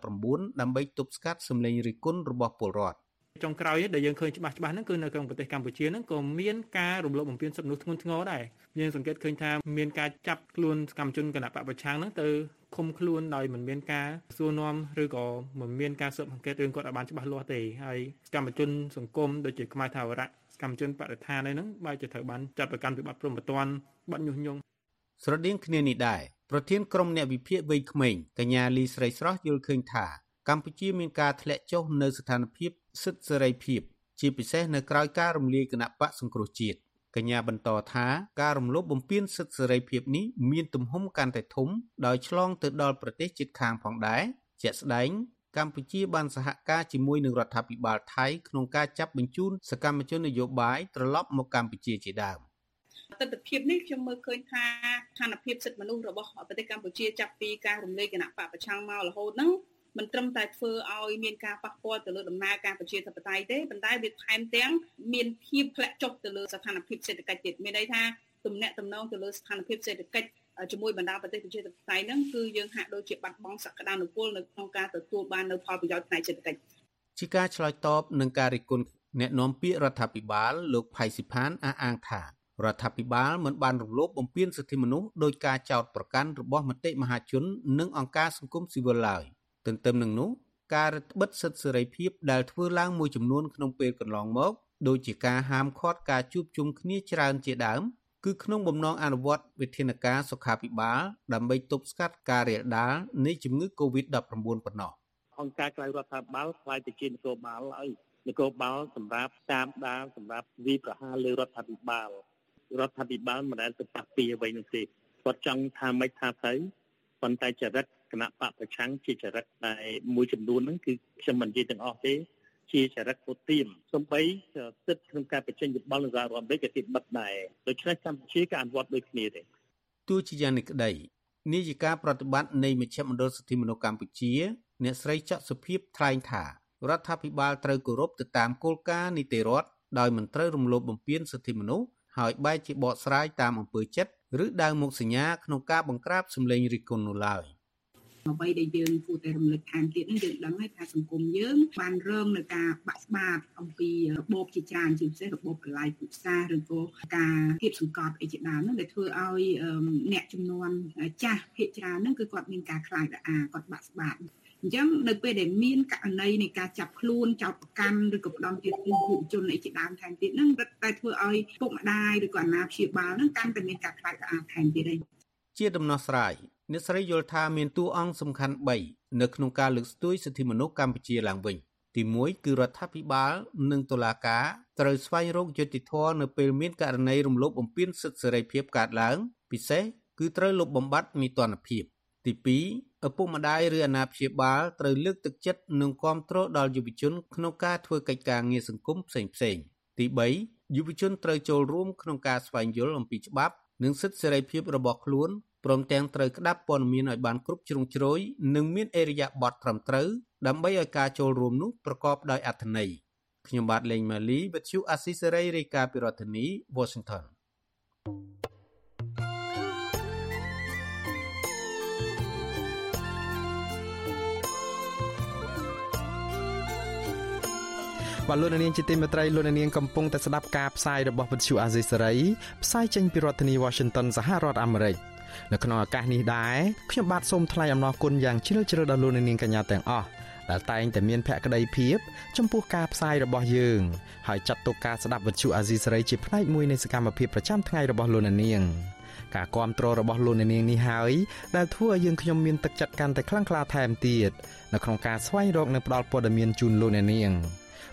ដើម្បីទប់ស្កាត់សម្លេងរិះគន់របស់ពលរដ្ឋចុងក្រោយដែលយើងឃើញច្បាស់ច្បាស់ហ្នឹងគឺនៅក្នុងប្រទេសកម្ពុជាហ្នឹងក៏មានការរំលោភបំពានសិទ្ធិមនុស្សធ្ងន់ធ្ងរដែរយើងសង្កេតឃើញថាមានការចាប់ខ្លួនសកម្មជនគណៈបកប្រឆាំងហ្នឹងទៅឃុំខ្លួនដោយមិនមានការសួរនាំឬក៏មិនមានការស៊ើបអង្កេតរឿងគាត់ឲ្យបានច្បាស់លាស់ទេហើយសកម្មជនសង្គមដូចជាខ្មែរថាវរៈសកម្មជនបរិស្ថានហ្នឹងបែរជាត្រូវបានចាត់ប្រកាន់ពីបទព្រំប្រទានបទញុះញង់ស្រដៀងគ្នានេះដែរ ប្រធានក្រុមអ្នកវិភាគវ័យក្មេងកញ្ញាលីស្រីស្រស់យល់ឃើញថាកម្ពុជាមានការធ្លាក់ចុះនៅស្ថានភាពសិទ្ធិសេរីភាព ជាពិសេសនៅក្រៅការរំលាយគណៈបកសង្គ្រោះជាតិកញ្ញាបន្តថាការរំលោភបំពានសិទ្ធិសេរីភាពនេះមានទំហំកាន់តែធំដោយឆ្លងទៅដល់ប្រទេសជិតខាងផងដែរជាក់ស្ដែងកម្ពុជាបានសហការជាមួយនឹងរដ្ឋាភិបាលថៃក្នុងការចាប់បញ្ជូនសកម្មជននយោបាយត្រឡប់មកកម្ពុជាជាដើម ទស្សនវិជ្ជានេះខ្ញុំមើលឃើញថាស្ថានភាពសិទ្ធិមនុស្សរបស់ប្រទេសកម្ពុជាចាប់ពីការរំលែកគណៈបកប្រឆាំងមករហូតហ្នឹងមិនត្រឹមតែធ្វើឲ្យមានការប៉ះពាល់ទៅលើដំណើរការប្រជាធិបតេយ្យទេប៉ុន្តែវាថែមទាំងមានភាពធ្លាក់ចុះទៅលើស្ថានភាពសេដ្ឋកិច្ចទៀតមានន័យថាទំនាក់ទំនងទៅលើស្ថានភាពសេដ្ឋកិច្ចជាមួយបណ្ដាប្រទេសប្រជាធិបតេយ្យហ្នឹងគឺយើងហាក់ដូចជាបាត់បង់សក្តានុពលនៅក្នុងការទទួលបាននៅផលប្រយោជន៍ផ្នែកសេដ្ឋកិច្ចជាការឆ្លើយតបនឹងការរិះគន់អ្នកនាំពាក្យរដ្ឋាភិបាលលោកផៃស៊ីផានអះអាងថា រដ្ឋាភិបាលមិនបានរំលោភបំពានសិទ្ធិមនុស្សដោយការចោទប្រកាន់របស់មតិមហាជន និងអង្គការសង្គមស៊ីវិលឡើយទន្ទឹមនឹងនោះការរឹតបន្តឹងសិទ្ធិសេរីភាពដែលធ្វើឡើងមួយចំនួនក្នុងពេលកន្លងមកដូចជាការហាមឃាត់ការជួបជុំគ្នាច្រើនជាដើមគឺក្នុងបំណងអនុវត្តវិធានការសុខាភិបាលដើម្បីទប់ស្កាត់ការរាលដាលនៃជំងឺ Covid-19 ប៉ុណ្ណោះអង្គការក្រៅរដ្ឋាភិបាលខ្លាយទៅជានគរបាលហើយនគរបាលសម្រាប់តាមដានសម្រាប់វិប្រហារលើរដ្ឋាភិបាល រដ្ឋាភិបាលមិនដែលទៅប៉ះពីអ្វីនោះទេគាត់ចង់ថាម៉េចថាទៅប៉ុន្តែចរិតគណៈបកប្រឆាំងជាចរិតតែមួយចំនួនហ្នឹងគឺខ្ញុំមិននិយាយទាំងអស់ទេជាចរិតពុទាមសំបីសិទ្ធិក្នុងការបញ្ចេញយោបល់នៅសហរដ្ឋអាមេរិកក៏គេបិទដែរដូច្នេះកម្ពុជាក៏អនុវត្តដូចគ្នាទេទោះជាយ៉ាងនេះក្តីនាយិកាប្រតិបត្តិនៃមជ្ឈមណ្ឌលសិទ្ធិមនុស្សកម្ពុជា អ្នកស្រីច័កសុភីបថ្លែងថារដ្ឋាភិបាលត្រូវគោរពទៅតាមគោលការណ៍នីតិរដ្ឋដោយមិនត្រូវរំលោភបំពានសិទ្ធិមនុស្ស ហើយបែរជាបកស្រាយតាមអំពើចិត្តឬដើរមុខសញ្ញាក្នុងការបង្ក្រាបសម្លេងរិះគន់នោះឡើយ។អ្វីដែលយើងគួរតែរំលឹកថែមទៀតនេះយើងដឹងហើយថាសង្គមយើងបានរងនឹងការបាក់ស្បាតអំពីរបបជាច្រើនជាពិសេសរបបកលាយពុសាឬក៏ការគៀបសង្កត់អីជាដើមនោះដែលធ្វើឲ្យអ្នកចំនួនចាស់ភាគច្រើនហ្នឹងគឺគាត់មានការខ្លាចរអាគាត់បាក់ស្បាត អញ្ចឹងនៅពេលដែលមានករណីនៃការចាប់ខ្លួនចោទប្រកាន់ឬក៏ផ្ដំទៀតយុវជនអីជាដើមថែមទៀតហ្នឹងរឹតតែធ្វើឲ្យពុកម្ដាយឬក៏អាណាព្យាបាលហ្នឹងកាន់តែមានការខ្លាចរអាថែមទៀតឯងជាដំណោះស្រាយអ្នកស្រីយល់ថាមានតួអង្គសំខាន់3នៅក្នុងការលើកស្ទួយសិទ្ធិមនុស្សកម្ពុជាឡើងវិញទី1គឺរដ្ឋាភិបាលនិងតុលាការត្រូវស្វែងរកយុត្តិធម៌នៅពេលមានករណីរំលោភបំពានសិទ្ធិសេរីភាពកើតឡើងពិសេសគឺត្រូវលុបបំបាត់នីតិរដ្ឋភាពទី2 ឪពុកម្ដាយឬអាណាព្យាបាលត្រូវលើកទឹកចិត្តនិងគាំទ្រដល់យុវជនក្នុងការធ្វើកិច្ចការងារសង្គមផ្សេងៗទី3យុវជនត្រូវចូលរួមក្នុងការស្វែងយល់អំពីច្បាប់និងសិទ្ធិសេរីភាពរបស់ខ្លួនព្រមទាំងត្រូវក្តាប់ព័ត៌មានឲ្យបានគ្រប់ជ្រុងជ្រោយនិងមានអេរយាប័តត្រឹមត្រូវដើម្បីឲ្យការចូលរួមនោះប្រកបដោយអត្ថន័យខ្ញុំបាទលេងម៉ាលីវិទ្យុអាស៊ីសេរីរាយការណ៍ពីរដ្ឋធានី Washington បាទលោកនាងជាទីមេត្រីលោកនាងកំពុងតែស្ដាប់ការផ្សាយរបស់វិទ្យុអាស៊ីសេរីផ្សាយចេញពីរដ្ឋធានី Washington សហរដ្ឋអាមេរិក។នៅក្នុងឱកាសនេះដែរខ្ញុំបាទសូមថ្លែងអំណរគុណយ៉ាងជ្រាលជ្រៅដល់លោកនាងកញ្ញាទាំងអស់ដែលតែងតែមានភក្ដីភាពចំពោះការផ្សាយរបស់យើងហើយចាត់ទុកការស្ដាប់វិទ្យុអាស៊ីសេរីជាផ្នែកមួយនៃសកម្មភាពប្រចាំថ្ងៃរបស់លោកនាងការគ្រប់គ្រងរបស់លោកនាងនេះហើយដែលធ្វើឲ្យយើងខ្ញុំមានទឹកចិត្តកាន់តែខ្លាំងក្លាថែមទៀតនៅក្នុងការស្វែងរកនិងផ្តល់ព័ត៌មានជូនលោកនាង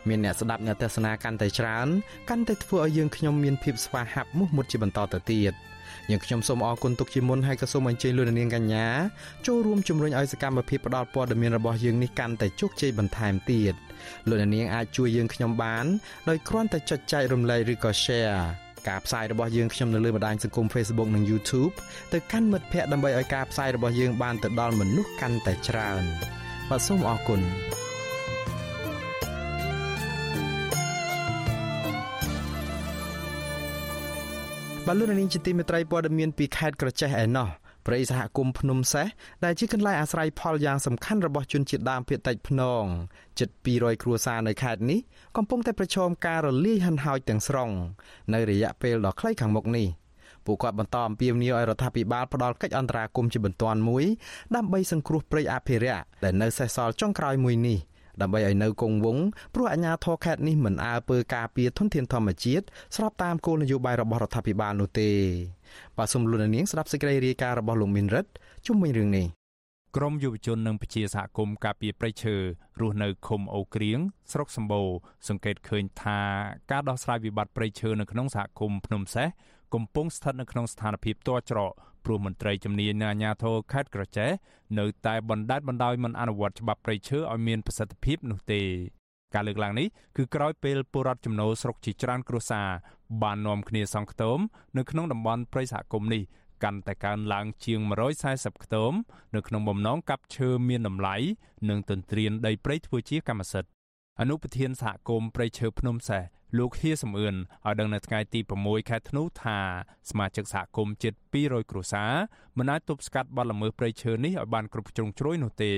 មានអ្នកស្ដាប់អ្នកទស្សនាកាន់តែច្រើនកាន់តែធ្វើឲ្យយើងខ្ញុំមានភាពស្វាហាប់មោះមុតជាបន្តទៅទៀត។យើងខ្ញុំសូមអរគុណទុកជាមុនហើយក៏សូមអញ្ជើញលោកនាងកញ្ញាចូលរួមជំរុញឲ្យសកម្មភាពផ្តល់ព័ត៌មានរបស់យើងនេះកាន់តែជោគជ័យបន្ថែមទៀតលោកនាងអាចជួយយើងខ្ញុំបានដោយគ្រាន់តែចុចចែករំលែកឬក៏ share ការផ្សាយរបស់យើងខ្ញុំនៅលើបណ្ដាញសង្គម Facebook និង YouTube ទៅកាន់មិត្តភ័ក្តិដើម្បីឲ្យការផ្សាយរបស់យើងបានទៅដល់មនុស្សកាន់តែច្រើនបាទសូមអរគុណ បាទលោកនាងជាទីមេត្រីព័ត៌មានពីខេត្តក្រចេះឯណោះព្រៃសហគមន៍ភ្នំសេះដែលជាកន្លែងអាស្រ័យផលយ៉ាងសំខាន់របស់ជនជាតិដើមភាគតិចភ្នងជិត200គ្រួសារនៅខេត្តនេះកំពុងតែប្រឈមការរលាយហិនហោចទាំងស្រុងនៅរយៈពេលដ៏ខ្លីខាងមុខនេះពួកគាត់បន្តអំពាវនាវឲ្យរដ្ឋាភិបាលផ្ដល់កិច្ចអន្តរាគមន៍ជាបន្ទាន់មួយដើម្បីសង្គ្រោះព្រៃអភិរក្សដែលនៅសេសសល់ចុងក្រោយមួយនេះ។ ដើម្បីឲ្យនៅគង់វង្សព្រោះអាជ្ញាធរខេត្តនេះមិនអើពើការពារធនធានធម្មជាតិស្របតាមគោលនយោបាយរបស់រដ្ឋាភិបាលនោះទេបាទសូមលោកនាងស្ដាប់សេចក្តីរាយការណ៍របស់លោកមីនរិតជុំវិញរឿងនេះក្រមយុវជននិងប្រជាសហគមន៍ការពារព្រៃឈើរស់នៅឃុំអូក្រៀងស្រុកសម្បូរសង្កេតឃើញថាការដោះស្រាយវិបត្តិព្រៃឈើនៅក្នុងសហគមន៍ភ្នំសេះកំពុងស្ថិតនៅក្នុងស្ថានភាពទាល់ច្រក ព្រោះមន្ត្រីជំនាញនៅអាជ្ញាធរខេត្តក្រចេះនៅតែបណ្តែតបណ្តោយមិនអនុវត្តច្បាប់ព្រៃឈើឲ្យមានប្រសិទ្ធភាពនោះទេការលើកឡើងនេះគឺក្រោយពេលពលរដ្ឋចំណូលស្រុកជាច្រើនគ្រួសារបាននាំគ្នាសង់ខ្ទមនៅក្នុងតំបន់ព្រៃសហគមន៍នេះកាន់តែកើនឡើងជាង140ខ្ទមនៅក្នុងបំណងកាប់ឈើមានតម្លៃនិងទន្ទ្រានដីព្រៃធ្វើជាកម្មសិទ្ធិអនុប្រធានសហគមន៍ព្រៃឈើភ្នំសេះ លោកហៀសំអឿនឲ្យដឹងនៅថ្ងៃទី6ខែធ្នូថាសមាជិកសហគមន៍ជិត200គ្រួសារមិនអាចទប់ស្កាត់បទល្មើសព្រៃឈើនេះឲ្យបានគ្រប់ជ្រុងជ្រោយនោះទេ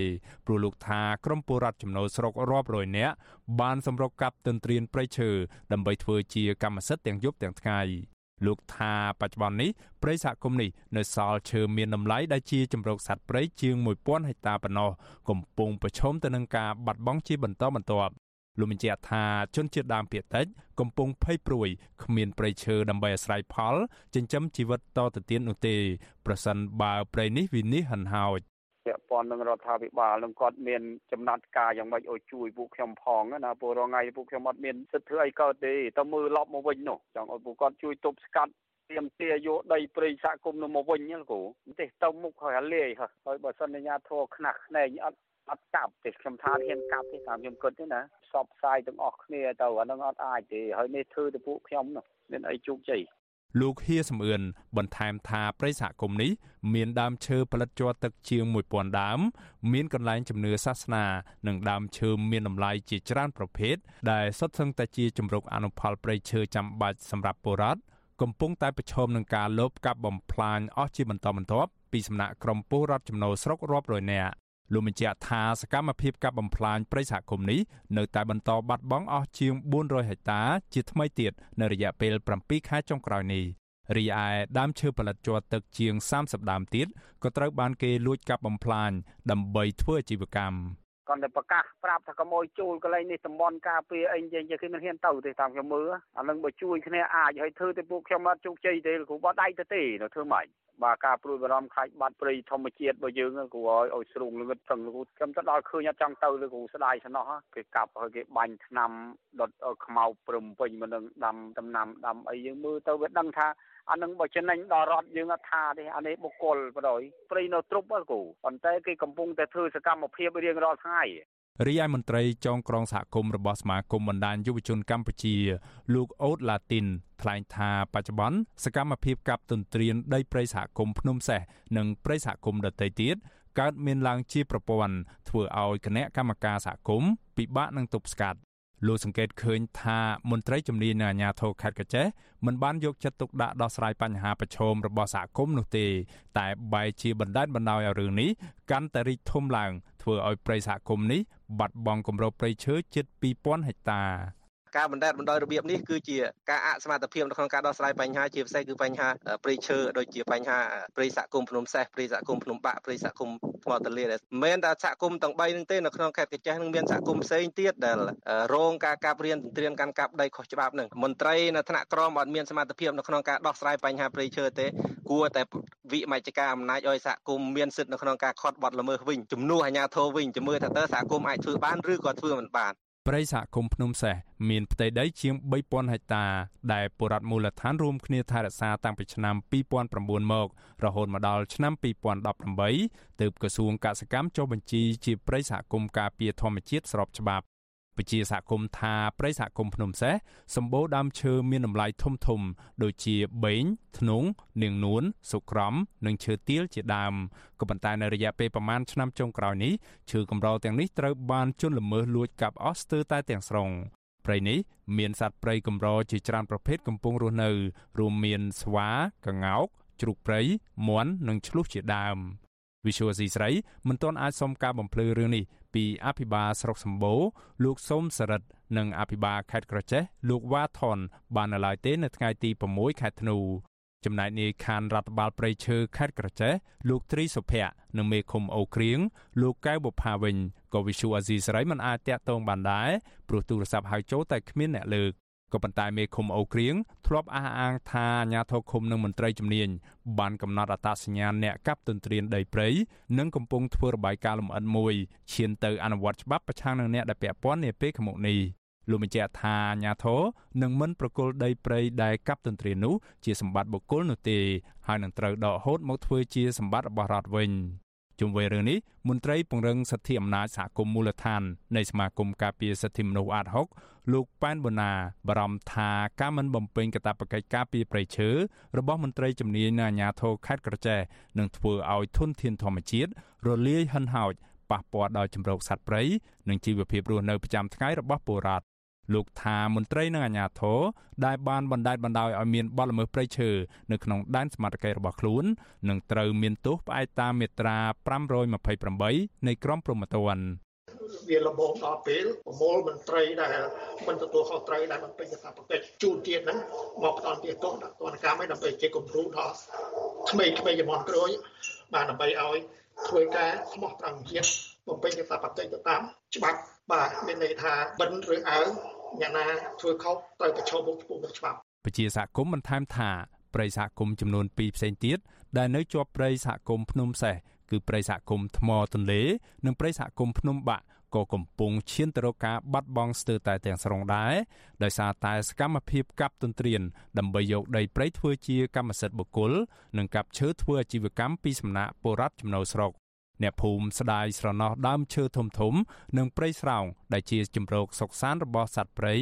ព្រោះលោកថាក្រមពលរដ្ឋចំណូលស្រុករាប់រយនាក់បានសម្រុកកាប់ទន្ទ្រានព្រៃឈើដើម្បីធ្វើជាកម្មសិទ្ធិទាំងយប់ទាំងថ្ងៃលោកថាបច្ចុប្បន្ននេះព្រៃសហគមន៍នេះនៅសល់ឈើមានតម្លៃដែលជាជំរកសត្វព្រៃជាង1000ហិកតាប៉ុណ្ណោះកំពុងប្រឈមទៅនឹងការបាត់បង់ជាបន្តបន្ទាប់ លោកបញ្ជាក់ថាជនជាតិដើមភាគតិចកំពុងភ័យព្រួយគ្មានព្រៃឈើដើម្បីអាស្រ័យផល ចិញ្ចឹមជីវិតតទៅទៀតនោះទេ ប្រសិនបើព្រៃនេះវិនិច្ឆ័យហិនហោចពាក់ព័ន្ធនឹងរដ្ឋាភិបាលនឹងគាត់មានចំណាត់ការយ៉ាងម៉េចឲ្យជួយពួកខ្ញុំផងណាព្រោះរងថ្ងៃពួកខ្ញុំអត់មានសិទ្ធិធ្វើអីកើតទេទៅមើលឡប់មកវិញនោះចង់ឲ្យពួកគាត់ជួយទប់ស្កាត់ទៀមទាយកដីព្រៃសហគមន៍នោះមកវិញហ្នឹងគូទេទៅមុខហើយអាលាយហើយបើសិនអាញាធរខ្នះខ្នែងអត់ អត់កាប់ទេខ្ញុំថាហ៊ានកាប់ទេតាមខ្ញុំគិតទេណាសពផ្សាយទាំងអស់គ្នាទៅអានឹងអត់អាចទេហើយនេះធ្វើទៅពួកខ្ញុំនោះមានអីជោគជ័យលោកហៀសំអឿនបន្ថែមថាប្រិយសហគមន៍នេះមានដើមឈើផលិតជ័រទឹកជាង1000ដើម មានកន្លែងជំនឿសាសនា និងដើមឈើមានតម្លៃជាច្រើនប្រភេទដែលសុទ្ធសឹងតែជាជំរកអនុផលព្រៃឈើចាំបាច់សម្រាប់ពលរដ្ឋកំពុងតែប្រឈមនឹងការលបកាប់បំផ្លាញអស់ជាបន្តបន្ទាប់ពីសំណាក់ក្រុមពលរដ្ឋចំណូលស្រុករាប់រយនាក់ លោកបញ្ជាក់ថាសកម្មភាពកាប់បំផ្លាញព្រៃសហគមន៍នេះនៅតែបន្តបាត់បង់អស់ជាង400ហិកតាជាថ្មីទៀតនៅរយៈពេល7ខែចុងក្រោយនេះរីឯដើមឈើផលិតជ័រទឹកជាង30ដើមទៀតក៏ត្រូវបានគេលួចកាប់បំផ្លាញដើម្បីធ្វើអាជីវកម្ម គាត់តែប្រកាសប្រាប់ថាកុំអោយជួលកន្លែងនេះតំបន់ការពារអីយ៉ាងគេមិនហ៊ានទៅទេតាមខ្ញុំមើលអានឹងបើជួយគ្នាអាចឲ្យធ្វើទៅពួកខ្ញុំអត់ជោគជ័យទេគ្រូបត់ដៃទៅទេនៅធ្វើម៉េចបាទការព្រួយបារម្ភខ្លាចបាត់ព្រៃធម្មជាតិរបស់យើងគួរឲ្យឲ្យស្រូងលងឹតព្រឹងគូខ្ញុំទៅដល់ឃើញអត់ចង់ទៅលើគូស្ដាយស្នោះគេកាប់ហើយគេបាញ់ថ្នាំដុតខ្មៅព្រំពេញមកនឹងដាំដំណាំដាំអីយើងមើលទៅវាដឹងថា អានឹងបើចំណេញដល់រដ្ឋយើងអត់ថាទេអានេះបុគ្គលបដ ாய் ព្រៃនៅទ្រុបគូប៉ុន្តែគេកំពុងតែធ្វើសកម្មភាពរៀងរាល់ថ្ងៃរីឯមន្ត្រីចងក្រងសហគមន៍របស់សមាគមបណ្ដាញយុវជនកម្ពុជា លោកអូតឡាទីនថ្លែងថាបច្ចុប្បន្នសកម្មភាពកាប់ទន្ទ្រានដីព្រៃសហគមន៍ភ្នំសេះនិងព្រៃសហគមន៍ដទៃទៀតកើតមានឡើងជាប្រព័ន្ធធ្វើឲ្យគណៈកម្មការសហគមន៍ពិបាកនឹងទប់ស្កាត់ លោកសង្កេតឃើញថាមន្ត្រីជំនាញនៅអាជ្ញាធរខេត្តកញ្ចេះមិនបានយកចិត្តទុកដាក់ដោះស្រាយបញ្ហាប្រឈមរបស់សហគមន៍នោះទេ តែបែរជាបណ្តែតបណ្តោយឲ្យរឿងនេះកាន់តែរីកធំឡើងធ្វើឲ្យព្រៃសហគមន៍នេះបាត់បង់គម្របព្រៃឈើជិត2000ហិកតា ការបណ្តែតបណ្ដោយរបៀបនេះគឺជាការអសមត្ថភាពនៅក្នុងការដោះស្រាយបញ្ហាជាពិសេសគឺបញ្ហាព្រៃឈើដូចជាបញ្ហាព្រៃសហគមន៍ភ្នំសេះព្រៃសហគមន៍ភ្នំបាក់ព្រៃសហគមន៍ថ្មទលាមិនមែនតែសហគមន៍ទាំង3នឹងទេនៅក្នុងខេត្តកញ្ចេះនឹងមានសហគមន៍ផ្សេងទៀតដែលរងការកាប់រៀនទន្ទ្រានកាន់កាប់ដីខុសច្បាប់នឹងមន្ត្រីនៅថ្នាក់ក្រមអត់មានសមត្ថភាពនៅក្នុងការដោះស្រាយបញ្ហាព្រៃឈើទេគួរតែវិមជ្ឈការអំណាចឲ្យសហគមន៍មានសិទ្ធិនៅក្នុងការខត់បត់ល្មើសវិញជំនួសអាជ្ញាធរវិញជំនួសថាតើសហគមន៍អាចធ្វើបានឬក៏ធ្វើមិនបាន ព្រៃសហគមន៍ភ្នំសេះមានផ្ទៃដីជាង3000ហិកតា ដែលបុរដ្ឋមូលដ្ឋានរួមគ្នាថែរក្សាតាំងពីឆ្នាំ2009មករហូតមកដល់ឆ្នាំ2018ទើបក្រសួងកសិកម្មចុះបញ្ជីជាព្រៃសហគមន៍ការពារធម្មជាតិស្របច្បាប់ ពជាសហគមន៍ថាព្រៃសហគមន៍ភ្នំសេះសម្បូរដើមឈើមានតម្លៃធំធំ ដូចជាបេងធ្នង់នាងនួនសុក្រំ និងឈើទាលជាដើមក៏ប៉ុន្តែនៅរយៈពេលប្រមាណឆ្នាំចុងក្រោយនេះឈើកម្រទាំងនេះត្រូវបានជន់ល្មើសលួចកាប់អស់ស្ទើរតែទាំងស្រុងព្រៃនេះមានសត្វព្រៃកម្រជាច្រើនប្រភេទកំពុងរស់នៅ រួមមានស្វា ក្ងោកជ្រូកព្រៃមាន់និងឆ្លុះជាដើម វិសុវស៊ីស្រីមិនទាន់អាចសុំការបំភ្លឺរឿងនេះពីអភិបាលស្រុកសម្បូរលោកសុំសរិទ្ធនិងអភិបាលខេត្តក្រចេះលោកវ៉ាថនបាននៅឡើយទេនៅថ្ងៃទី6ខែធ្នូចំណែកនាយខានរដ្ឋបាលព្រៃឈើខេត្តក្រចេះលោកត្រីសុភ័ក្រនិងមេឃុំអូក្រៀងលោកកៅបុផាវិញក៏វិសុអាស៊ីសេរីមិនអាចតាក់ទងបានដែរព្រោះទូរស័ព្ទហៅចូលតែគ្មានអ្នកលើក ក៏ប៉ុន្តែមេឃុំអូក្រៀងធ្លាប់អះអាងថាអាញាធរឃុំនិងមន្ត្រីជំនាញបានកំណត់អត្តសញ្ញាណអ្នកកាប់ទន្ទ្រានដីព្រៃនិងកំពុងធ្វើរបាយការណ៍លម្អិតមួយឈានទៅអនុវត្តច្បាប់ប្រឆាំងនឹងអ្នកដែលពាក់ព័ន្ធនាពេលខាងមុខនេះលោកបញ្ជាក់ថាអាញាធរនឹងមិនប្រគល់ដីព្រៃដែលកាប់ទន្ទ្រាននោះជាសម្បត្តិបុគ្គលនោះទេហើយនឹងត្រូវដកហូតមកធ្វើជាសម្បត្តិរបស់រដ្ឋវិញជុំវិញរឿងនេះមន្ត្រីពង្រឹងសិទ្ធិអំណាចសហគមន៍មូលដ្ឋាននៃសមាគមការពារសិទ្ធិមនុស្សអាត6 លោកប៉ែនបូណាបារម្ភថាការមិនបំពេញកាតព្វកិច្ចការពារព្រៃឈើរបស់មន្ត្រីជំនាញនៅអាជ្ញាធរខេត្តក្រចេះនឹងធ្វើឲ្យធនធានធម្មជាតិរលាយហិនហោចប៉ះពាល់ដល់ជំរកសត្វព្រៃនិងជីវភាពរស់នៅប្រចាំថ្ងៃរបស់ពលរដ្ឋលោកថាមន្ត្រីនិងអាជ្ញាធរដែលបានបណ្ដេតបណ្ដោយឲ្យមានបទល្មើសព្រៃឈើនៅក្នុងដែនសមត្ថកិច្ចរបស់ខ្លួននឹងត្រូវមានទោសផ្អែកតាមមាត្រា528នៃក្រមព្រហ្មទណ្ឌ វាលំងដល់ពេលប្រមូលមន្ត្រីដែលមិនទទួលខុសត្រូវដែលមិនពេញកាតព្វកិច្ចជូនទៀតហ្នឹងមកផ្ដន់ទាទោសដាក់ទណ្ឌកម្មឲ្យដើម្បីជាគំរូដល់ក្មេងៗចំនួនក្រួយបានដើម្បីឲ្យធ្វើការស្មោះត្រង់ជាតិបំពេញកាតព្វកិច្ចទៅតាមច្បាប់បាទមានន័យថាបិណ្ឌឬអើងអ្នកណាធ្វើខុសត្រូវប្រឈមមុខចំពោះមុខច្បាប់ពជាសហគមន៍បន្ថែមថាព្រៃសហគមន៍ចំនួន2ផ្សេងទៀតដែលនៅជាប់ព្រៃសហគមន៍ភ្នំសេះគឺព្រៃសហគមន៍ថ្មទន្លេនិងព្រៃសហគមន៍ភ្នំបាក់ ក៏កំពុងឈានទៅរកការបាត់បង់ស្ទើរតែទាំងស្រុងដែរដោយសារតែសកម្មភាពកាប់ទន្ទ្រានដើម្បីយកដីព្រៃធ្វើជាកម្មសិទ្ធិបុគ្គលនិងកាប់ឈើធ្វើអាជីវកម្មពីសំណាក់ពលរដ្ឋចំណូលស្រុកអ្នកភូមិស្ដាយស្រណោះដើមឈើធំធំ និងព្រៃស្រោងដែលជាជំរកសុកសានរបស់សត្វព្រៃ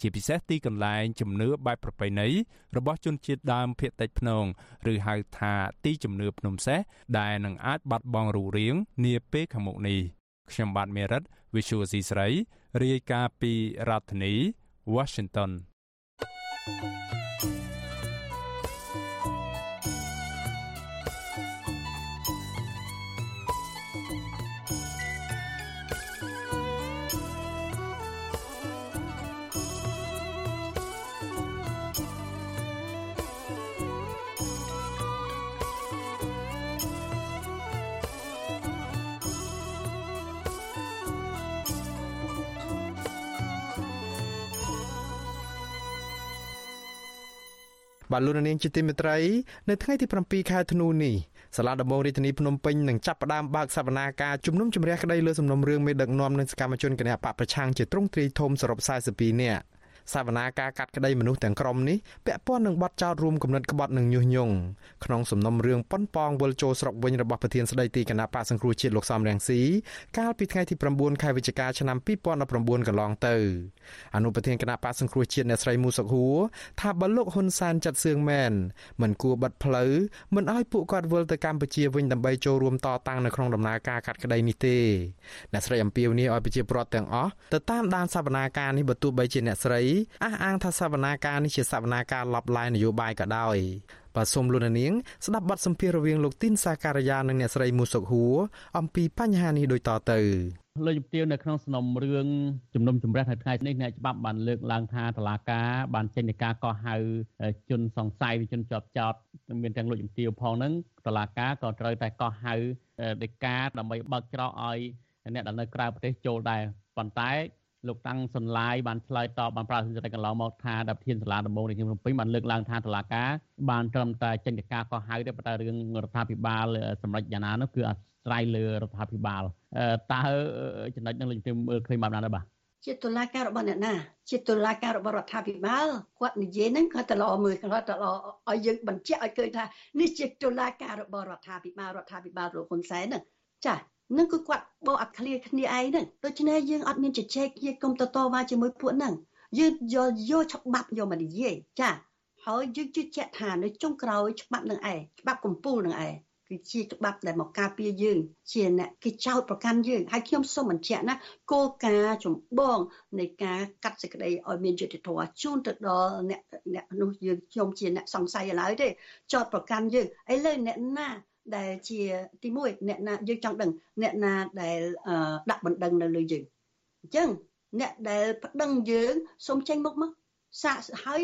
ជាពិសេសទីកន្លែងជំនឿបែបប្រពៃណីរបស់ជនជាតិដើមភាគតិចភ្នងឬហៅថាទីជំនឿភ្នំសេះដែលនឹងអាចបាត់បង់រូបរាងនាពេលខាងមុខនេះ ខ្ញុំបាទមេរិត Visual C ស្រីរាយការណ៍ពីរដ្ឋធានី Washington thank you បាទលោកនាងជាទីមេត្រីនៅថ្ងៃទី7ខែធ្នូនេះសាលាដំបងរាជធានីភ្នំពេញនឹងចាប់ផ្ដើមបើកសវនាការជំនុំជម្រះក្តីលើសំណុំរឿងមេដឹកនាំនិងសកម្មជនគណបកប្រឆាំងជាទ្រង់ទ្រាយធំសរុប42នាក់ សវនាការកាត់ក្តីមនុស្សទាំងក្រុមនេះពាក់ព័ន្ធនឹងបទចោទរួមគំនិតក្បត់និងញុះញង់ក្នុងសំណុំរឿងប៉ុនប៉ងវិលចូលស្រុកវិញរបស់ប្រធានស្ដីទីគណៈបកសង្គ្រោះជាតិលោកសំរងស៊ីកាលពីថ្ងៃទី9ខែវិច្ឆិកាឆ្នាំ2019កន្លងទៅអនុប្រធានគណៈបកសង្គ្រោះជាតិអ្នកស្រីមូសុខហួរថាបើលោកហ៊ុនសែនចាត់សឿងមែនមិនគួរបិទផ្លូវមិនឲ្យពួកគាត់វិលទៅកម្ពុជាវិញដើម្បីចូលរួមតតាំងនៅក្នុងដំណើរការកាត់ក្តីនេះទេអ្នកស្រីអំពាវនាវឲ្យប្រជាពលរដ្ឋទាំងអស់ទៅតាមដានសវនាការនេះបើទោះបីជាអ្នកស្រីអះអាងថាសវនាការនេះជាសវនាការឡប់ឡាយនយោបាយក៏ដោយបាទសូមលោកនាងស្ដាប់បទសម្ភាសន៍រវាងលោកទីនសាការីយ៉ានិងអ្នកស្រីមូសុកហួរអំពីបញ្ហានេះដូចតទៅលើជំទាវនៅក្នុងសំណុំរឿងជំនុំជម្រះនៅថ្ងៃនេះអ្នកច្បាប់បានលើកឡើងថាតឡាការបានចេញនៃការកោះហៅជនសង្ស័យជនជាប់ចោតមានទាំងលោកជំទាវផងហ្នឹងតឡាការក៏ត្រូវតែកោះហៅដីកាដើម្បីបើកច្រកឲ្យអ្នកដែលនៅក្រៅប្រទេសចូលដែរប៉ុន្តែ លោកតាំងសុនឡាយបានឆ្លើយតបបានប្រាស្រ័យកន្លងមកថាដែលប្រធានសាលាដំបងរាជធានីភ្នំពេញបានលើកឡើងថាតុលាការបានត្រឹមតែចេញដីកាកោះហៅទេប៉ុន្តែរឿងរដ្ឋាភិបាលសម្រាប់យ៉ាងណានោះគឺអាស្រ័យលើរដ្ឋាភិបាលតើចំណុចនឹងលោកជំមើលឃើញបានណាបាទជាតុលាការរបស់អ្នកណាជាតុលាការរបស់រដ្ឋាភិបាលគាត់និយាយហ្នឹងគាត់ទៅល្អមើលគាត់ទៅល្អឲ្យយើងបញ្ជាក់ឲ្យឃើញថានេះជាតុលាការរបស់រដ្ឋាភិបាលរដ្ឋាភិបាលលោកហ៊ុនសែនហ្នឹងចា នឹងគឺគាត់បោកអាឃ្លាគ្នាឯងហ្នឹងដូច្នេះយើងអត់មានជជែកគ្នាគុំតតវ៉ាជាមួយពួកហ្នឹងយើងយកយកច្បាប់យកមកនិយាយចាហើយយើងជឿជាក់ថានៅចុងក្រោយច្បាប់នឹងឯងច្បាប់កម្ពុជានឹងឯងគឺជាច្បាប់ដែលមកការពារយើងជាអ្នកគេចោទប្រកាន់យើងហើយខ្ញុំសូមបញ្ជាក់ណាគោលការណ៍ចម្បងនៃការកាត់សេចក្តីឲ្យមានយុត្តិធម៌ជូនទៅដល់អ្នកអ្នកនោះយើងខ្ញុំជាអ្នកសង្ស័យឡើយទេចោទប្រកាន់យើងឥឡូវអ្នកណា ដែលជាទី1អ្នកណាយើងចង់ដឹងអ្នកណាដែលដាក់បណ្ដឹងនៅលើយើងអញ្ចឹងអ្នកដែលប្តឹងយើងសូមចេញមុខមកសាកហើយ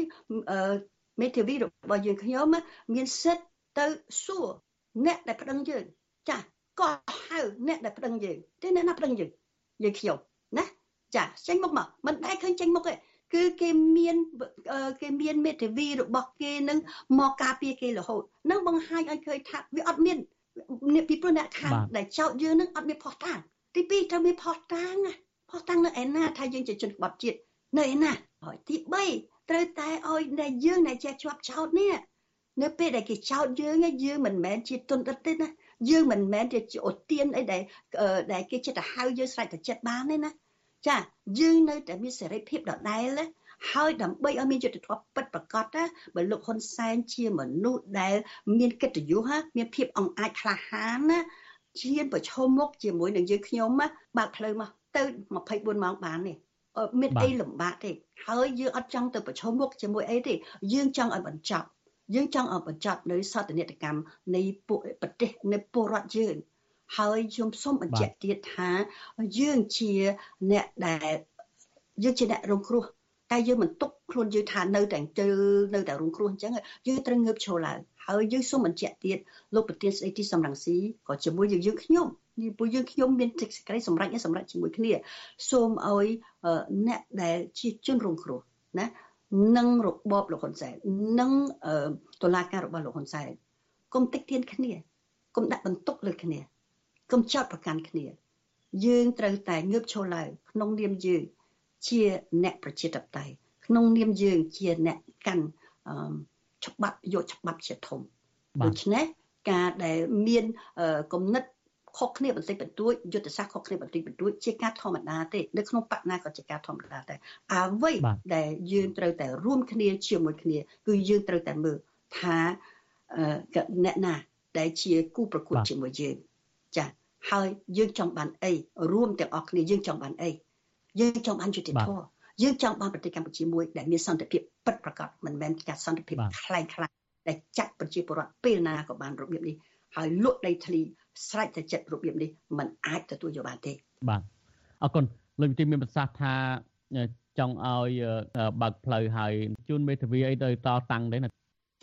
មេធាវីរបស់យើងខ្ញុំមានសិទ្ធទៅសួរអ្នកដែលប្តឹងយើងចាក៏ហៅអ្នកដែលប្តឹងយើងទេអ្នកណាប្តឹងយើងយើងខ្ញុំណាចាចេញមុខមកមិនដែលឃើញចេញមុខទេ គឺគេមានគេមានមេធាវីរបស់គេនឹងមកការពារគេរហូតនឹងបង្ហាញឲ្យឃើញថាវាអត់មានពីព្រោះអ្នកខាងដែលចោតយើងនឹងអត់មានផុសតាងទី2ត្រូវមានផុសតាងផុសតាំងនៅឯណាថាយើងជាជនក្បត់ជាតិនៅឯណាហើយទី3ត្រូវតែឲ្យដែលយើងដែលចេះជាប់ចោតនេះនៅពេលដែលគេចោតយើងយើងមិនមែនជាទុនដិតទេណាយើងមិនមែនជាអូទៀនអីដែលដែលគេចិត្តទៅហៅយើងស្រេចទៅចិត្តបានទេណា ចាយើងនៅតែមានសេរីភាពដដែលណាហើយដើម្បីឲ្យមានយុត្តិធម៌ពិតប្រាកដណាបើលោកហ៊ុនសែនជាមនុស្សដែល មានកិត្តិយសមានភាពអង្អាចក្លាហានណាឈានប្រឈមមុខជាមួយនឹងយើងខ្ញុំបើកផ្លូវមកទៅ24ម៉ោងបាននេះមានអីលំបាកទេហើយយើងអត់ចង់ទៅប្រឈមមុខជាមួយអីទេយើងចង់ឲ្យបញ្ចប់យើងចង់ឲ្យបញ្ចប់នៅសន្តិនិកកម្មនៃពួកប្រទេសនៃពលរដ្ឋយើង ហើយខ្ញុំសូមបញ្ជាក់ទៀតថាយើងជាអ្នកដែលយើងជាអ្នករងគ្រោះតែយើងមិនទុកខ្លួនយើងថានៅតែជើនៅតែរងគ្រោះអញ្ចឹងយើងត្រូវងើបឈរឡើងហើយយើងសូមបញ្ជាក់ទៀតលោកប្រធានស្ដីទីសំរងស៊ីក៏ជាមួយយើងយើងខ្ញុំពួកយើងខ្ញុំមានសេចក្តីសម្រេចសម្រេចជាមួយគ្នាសូមឲ្យអ្នកដែលជាជនរងគ្រោះណានិងរបបលោកហ៊ុនសែននិងតុលាការរបស់លោកហ៊ុនសែនកុំតិចទៀនគ្នាកុំដាក់បន្ទុកលើគ្នា កុំចោតប្រកាន់គ្នា យើងត្រូវតែងើបឈរឡើងក្នុងនាមយើងជាអ្នកប្រជាធិបតេយ្យក្នុងនាមយើងជាអ្នកកាន់ច្បាប់យកច្បាប់ជាធំដូច្នេះការដែលមានគំនិតខុសគ្នាបន្តិចបន្តួចយុទ្ធសាស្ត្រខុសគ្នាបន្តិចបន្តួចជាការធម្មតាទេនៅក្នុងបកណាក៏ជាការធម្មតាដែរអ្វីដែលយើងត្រូវតែរួមគ្នាជាមួយគ្នា គឺយើងត្រូវតែមើលថាអ្នកណាដែលជាគូប្រកួតជាមួយយើងចា ហើយយើងចង់បានអីរួមទាំងអស់គ្នាយើងចង់បានអីយើងចង់បានយុត្តិធម៌យើងចង់បានប្រទេសកម្ពុជាមួយដែលមានសន្តិភាពពិតប្រាកដមិនមែនការសន្តិភាពคล้ายคล้ายដែលចាត់ប្រជាពលរដ្ឋពេលណាក៏បានរបៀបនេះហើយលក់ដីធ្លីស្រេចតែចិត្តរបៀបនេះมันអាចទទួលយកបានទេបាទអរគុណលោកវិទ្យាមានប្រសាសន៍ថាចង់ឲ្យបើកផ្លូវឲ្យជូនមេធាវីអីទៅតតាំងដែរណា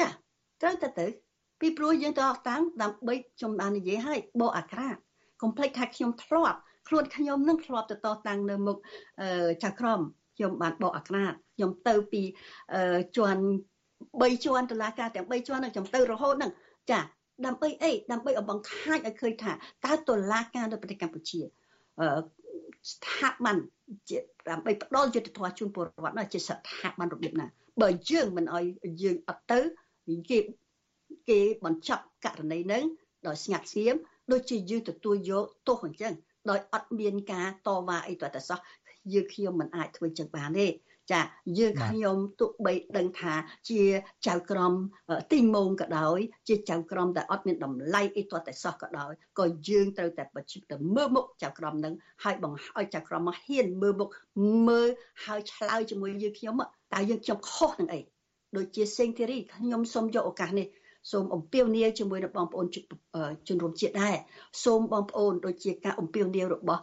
ចាត្រូវតែទៅពីព្រោះយើងតតាំងដើម្បីខ្ញុំបាននិយាយឲ្យបោអាក្រា កុំភ្លេចថាខ្ញុំធ្លាប់ខ្លួនខ្ញុំនឹងធ្លាប់ទៅតតាំងនៅមុខចៅក្រមខ្ញុំបានបោអាក្រាខ្ញុំទៅពីជាន់3ជាន់តឡាការទាំង3ជាន់នឹងខ្ញុំទៅរហូតហ្នឹងចាដើម្បីអីដើម្បីឲ្យបង្ខាញឲ្យឃើញថាតើតុលាការនៅប្រទេសកម្ពុជាស្ថាប័នជាដើម្បីផ្ដល់យុត្តិធម៌ជូនពលរដ្ឋនោះជាស្ថាប័នរបៀបណា បើយើងមិនឲ្យយើងអត់ទៅគេគេបញ្ចប់ករណីហ្នឹងដោយស្ងាត់ស្ងៀម ដូចជាយើងទទួលយកទោសអញ្ចឹងដោយអត់មានការតវ៉ាអីតតែសោះយើងខ្ញុំមិនអាចធ្វើចឹងបានទេចាយើងខ្ញុំទោះបីដឹងថាជាចៅក្រមទីមងក៏ដោយ ជាចៅក្រមដែលអត់មានតម្លៃអីទាល់តែសោះក៏ដោយក៏យើងត្រូវតែបច្ចុប្បន្នទៅមើលមុខចៅក្រមនឹងហើយបង្ឲ្យចៅក្រមមកហ៊ានមើលមុខមើលហើយឆ្លើយជាមួយយើងខ្ញុំតើយើងខ្ញុំខុសនឹងអីដូចជាសេងធីរីខ្ញុំសូមយកឱកាសនេះ សូមអំពាវនាវជាមួយនឹងបងប្អូនជនរួមជាតិដែរសូមបងប្អូនដូចជាការអំពាវនាវរបស់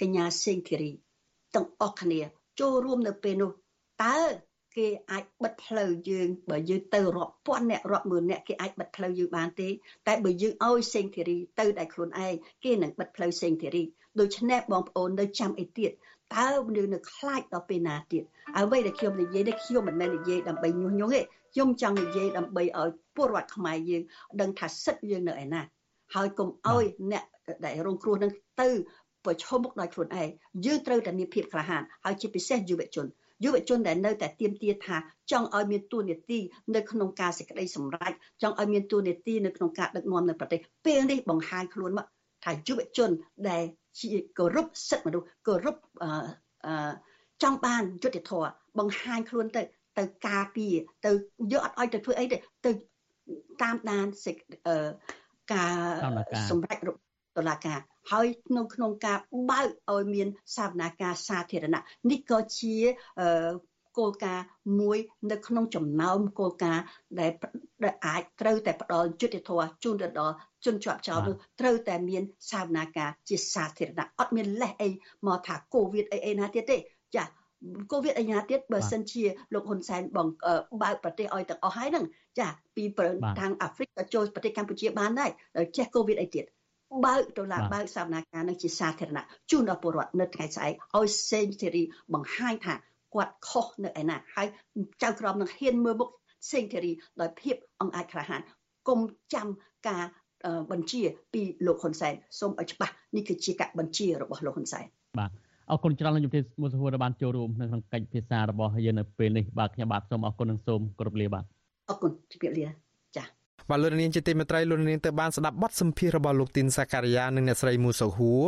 កញ្ញាសេងធីរីទាំងអស់គ្នាចូលរួមនៅពេលនោះតើគេអាចបិទផ្លូវយើងបើយើងទៅរាប់ពាន់អ្នករាប់ម៉ឺនអ្នកគេអាចបិទផ្លូវយើងបានទេតែបើយើងឲ្យសេងធីរីទៅតែខ្លួនឯងគេនឹងបិទផ្លូវសេងធីរីដូច្នេះបងប្អូននៅចាំអីទៀតតើមនុស្សនៅខ្លាចដល់ពេលណាទៀតអ្វីដែលខ្ញុំនិយាយនេះខ្ញុំមិនមែននិយាយដើម្បីញុះញង់ទេខ្ញុំចង់និយាយដើម្បីឲ្យ ពលរដ្ឋខ្មែរយើងដឹងថាសិទ្ធិយើងនៅឯណាហើយកុំឲ្យអ្នកដែលរងគ្រោះនឹងទៅប្រឈមមុខដោយខ្លួនឯងយើងត្រូវតែមានភាពក្លាហានហើយជាពិសេសយុវជនយុវជនដែលនៅតែទៀមទាថាចង់ឲ្យមានទួនាទីនៅក្នុងការសេចក្តីសម្រេចចង់ឲ្យមានទួនាទីនៅក្នុងការដឹកនាំនៅប្រទេសពេលនេះបង្ហាញខ្លួនមកថាយុវជនដែលជាគោរពសិទ្ធិមនុស្សគោរពអឺចង់បានយុត្តិធម៌បង្ហាញខ្លួនទៅទៅការពារទៅយកអត់ឲ្យទៅធ្វើអីទេទៅ តាមដានការសម្រេចតុលាការហើយក្នុងក្នុងការបើកឲ្យមានសវនាការសាធារណៈនេះក៏ជាគោលការណ៍មួយនៅក្នុងចំណោមគោលការណ៍ដែលដែលអាចត្រូវតែផ្ដល់យុត្តិធម៌ជូនទៅដល់ជនជាប់ចោលនោះត្រូវតែមានសាវនាការជាសាធារណៈអត់មានលេសអីមកថាកូវីដអីអីណាទៀតទេចា កូវីដអីណាទៀតបើសិនជាលោកហ៊ុនសែនបងបើកប្រទេសឲ្យទាំងអស់ហើយហ្នឹងចាពីខាងអាហ្វ្រិកក៏ចូលប្រទេសកម្ពុជាបានដែរចេះកូវីដអីទៀតបើកដុល្លារបើកសវនាការនឹងជាសាធារណៈជូនដល់ពលរដ្ឋនៅថ្ងៃស្អែកឲ្យសេងធីរីបង្ហាញថាគាត់ខុសនៅឯណាហើយចៅក្រមនឹងហ៊ានមើលមុខសេងធារីដោយភាពអង្អាចក្លាហានគុំចាំការបញ្ជាពីលោកហ៊ុនសែនសូមឲ្យច្បាស់នេះគឺជាការបញ្ជារបស់លោកហ៊ុនសែនបាទ អរគុណច្រើនលោកជំទាវមុសហួរបានចូលរួមនៅក្នុងកិច្ចពិភាក្សារបស់យើងនៅពេលនេះបាទខ្ញុំបាទសូមអរគុណនិងសូមគោរពលាបាទអរគុណជម្រាបលាបាទលោកនាងជាទីមេត្រីលោកនាងទៅបានស្ដាប់បទសម្ភាសរបស់លោកទីនសាការីយ៉ានិងអ្នកស្រីមូសូហួរ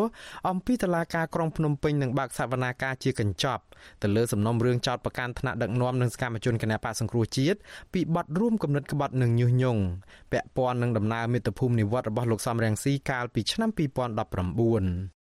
អំពីតឡាការក្រុងភ្នំពេញនឹងបើកសវនាការជាកញ្ចប់ទៅលើសំណុំរឿងចោតប្រកាន់ថ្នាក់ដឹកនាំនិងសកម្មជនគណបកសង្គ្រោះជាតិពីបទរួមគំនិតក្បត់និងញុះញង់ពាក់ព័ន្ធនឹងដំណើរមាតុភូមិនិវត្តរបស់លោកសំរងស៊ីកាលពីឆ្នាំ2019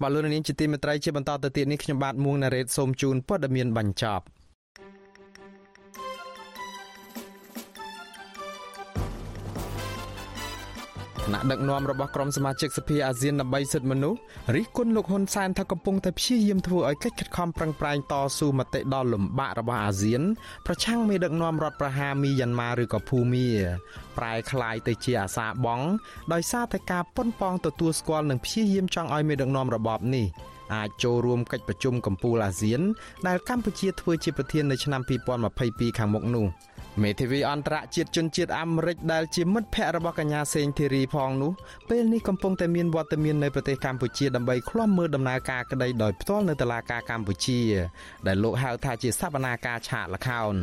បាទលោកនាងជាទីមេត្រីជាបន្តទៅទៀតនេះខ្ញុំបាទមួងណារ៉េតសូមជូនព័ត៌មានបញ្ចប់ ថ្នាក់ដឹកនាំរបស់ក្រុមសមាជិកសភាអាស៊ានដើម្បីសិទ្ធិមនុស្សរិះគន់លោកហ៊ុនសែនថាកំពុងតែព្យាយាមធ្វើឲ្យកិច្ចខិតខំប្រឹងប្រែងតស៊ូមតិដ៏លំបាករបស់អាស៊ានប្រឆាំងមេដឹកនាំរដ្ឋប្រហារមីយ៉ាន់ម៉ាឬក៏ភូមាប្រែคล้ายទៅជាអាសាបងដោយសារតែការប៉ុនប៉ងទទួលស្គាល់និងព្យាយាមចង់ឲ្យមេដឹកនាំរបបនេះអាចចូលរួមកិច្ចប្រជុំកំពូលអាស៊ានដែលកម្ពុជាធ្វើជាប្រធាននៅឆ្នាំ2022ខាងមុខនោះ។ មេធាវីអន្តរជាតិជនជាតិអាមេរិកដែលជាមិត្តភ័ក្តិរបស់កញ្ញាសេងធីរីផងនោះពេលនេះកំពុងតែមានវត្តមាននៅប្រទេសកម្ពុជាដើម្បីឃ្លាំមើលដំណើរការក្តីដោយផ្ទាល់នៅតុលាការកម្ពុជា ដែលលោកហៅថាជាសវនាការឆាកល្ខោន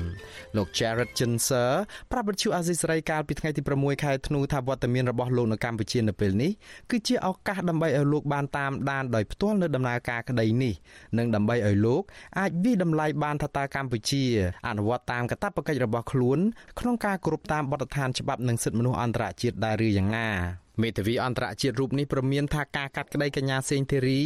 លោក Jared Jinser ប្រាប់វិទ្យុអាស៊ីសេរីកាលពីថ្ងៃទី6ខែធ្នូថាវត្តមានរបស់លោកនៅកម្ពុជានៅពេលនេះគឺជាឱកាសដើម្បីឲ្យលោកបានតាមដានដោយផ្ទាល់នៅដំណើរការក្តីនេះនិងដើម្បីឲ្យលោកអាចវិតម្លៃបានថាតើកម្ពុជាអនុវត្តតាមកាតព្វកិច្ចរបស់ខ្លួនខ្លួនក្នុងការគោរពតាមបទដ្ឋានច្បាប់និងសិទ្ធិមនុស្សអន្តរជាតិដែរឬយ៉ាងណាមេធាវីអន្តរជាតិរូបនេះប្រមានថាការកាត់ក្តីកញ្ញាសេងធីរី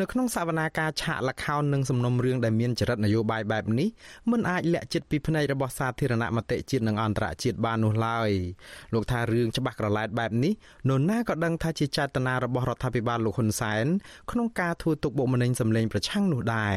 នៅក្នុងសវនាការឆាកលខោននិងសំណុំរឿងដែលមានចរិតនយោបាយបែបនេះមិនអាចលាក់ចិត្តពីភ្នែករបស់សាធារណមតិជាតិនិងអន្តរជាតិបាននោះឡើយលោកថារឿងច្បាស់ក្រឡែតបែបនេះនរណាក៏ដឹងថាជាចេតនារបស់រដ្ឋាភិបាលលោកហ៊ុនសែនក្នុងការធ្វើទុកបុកម្នេញសម្លេងប្រឆាំងនោះដែរ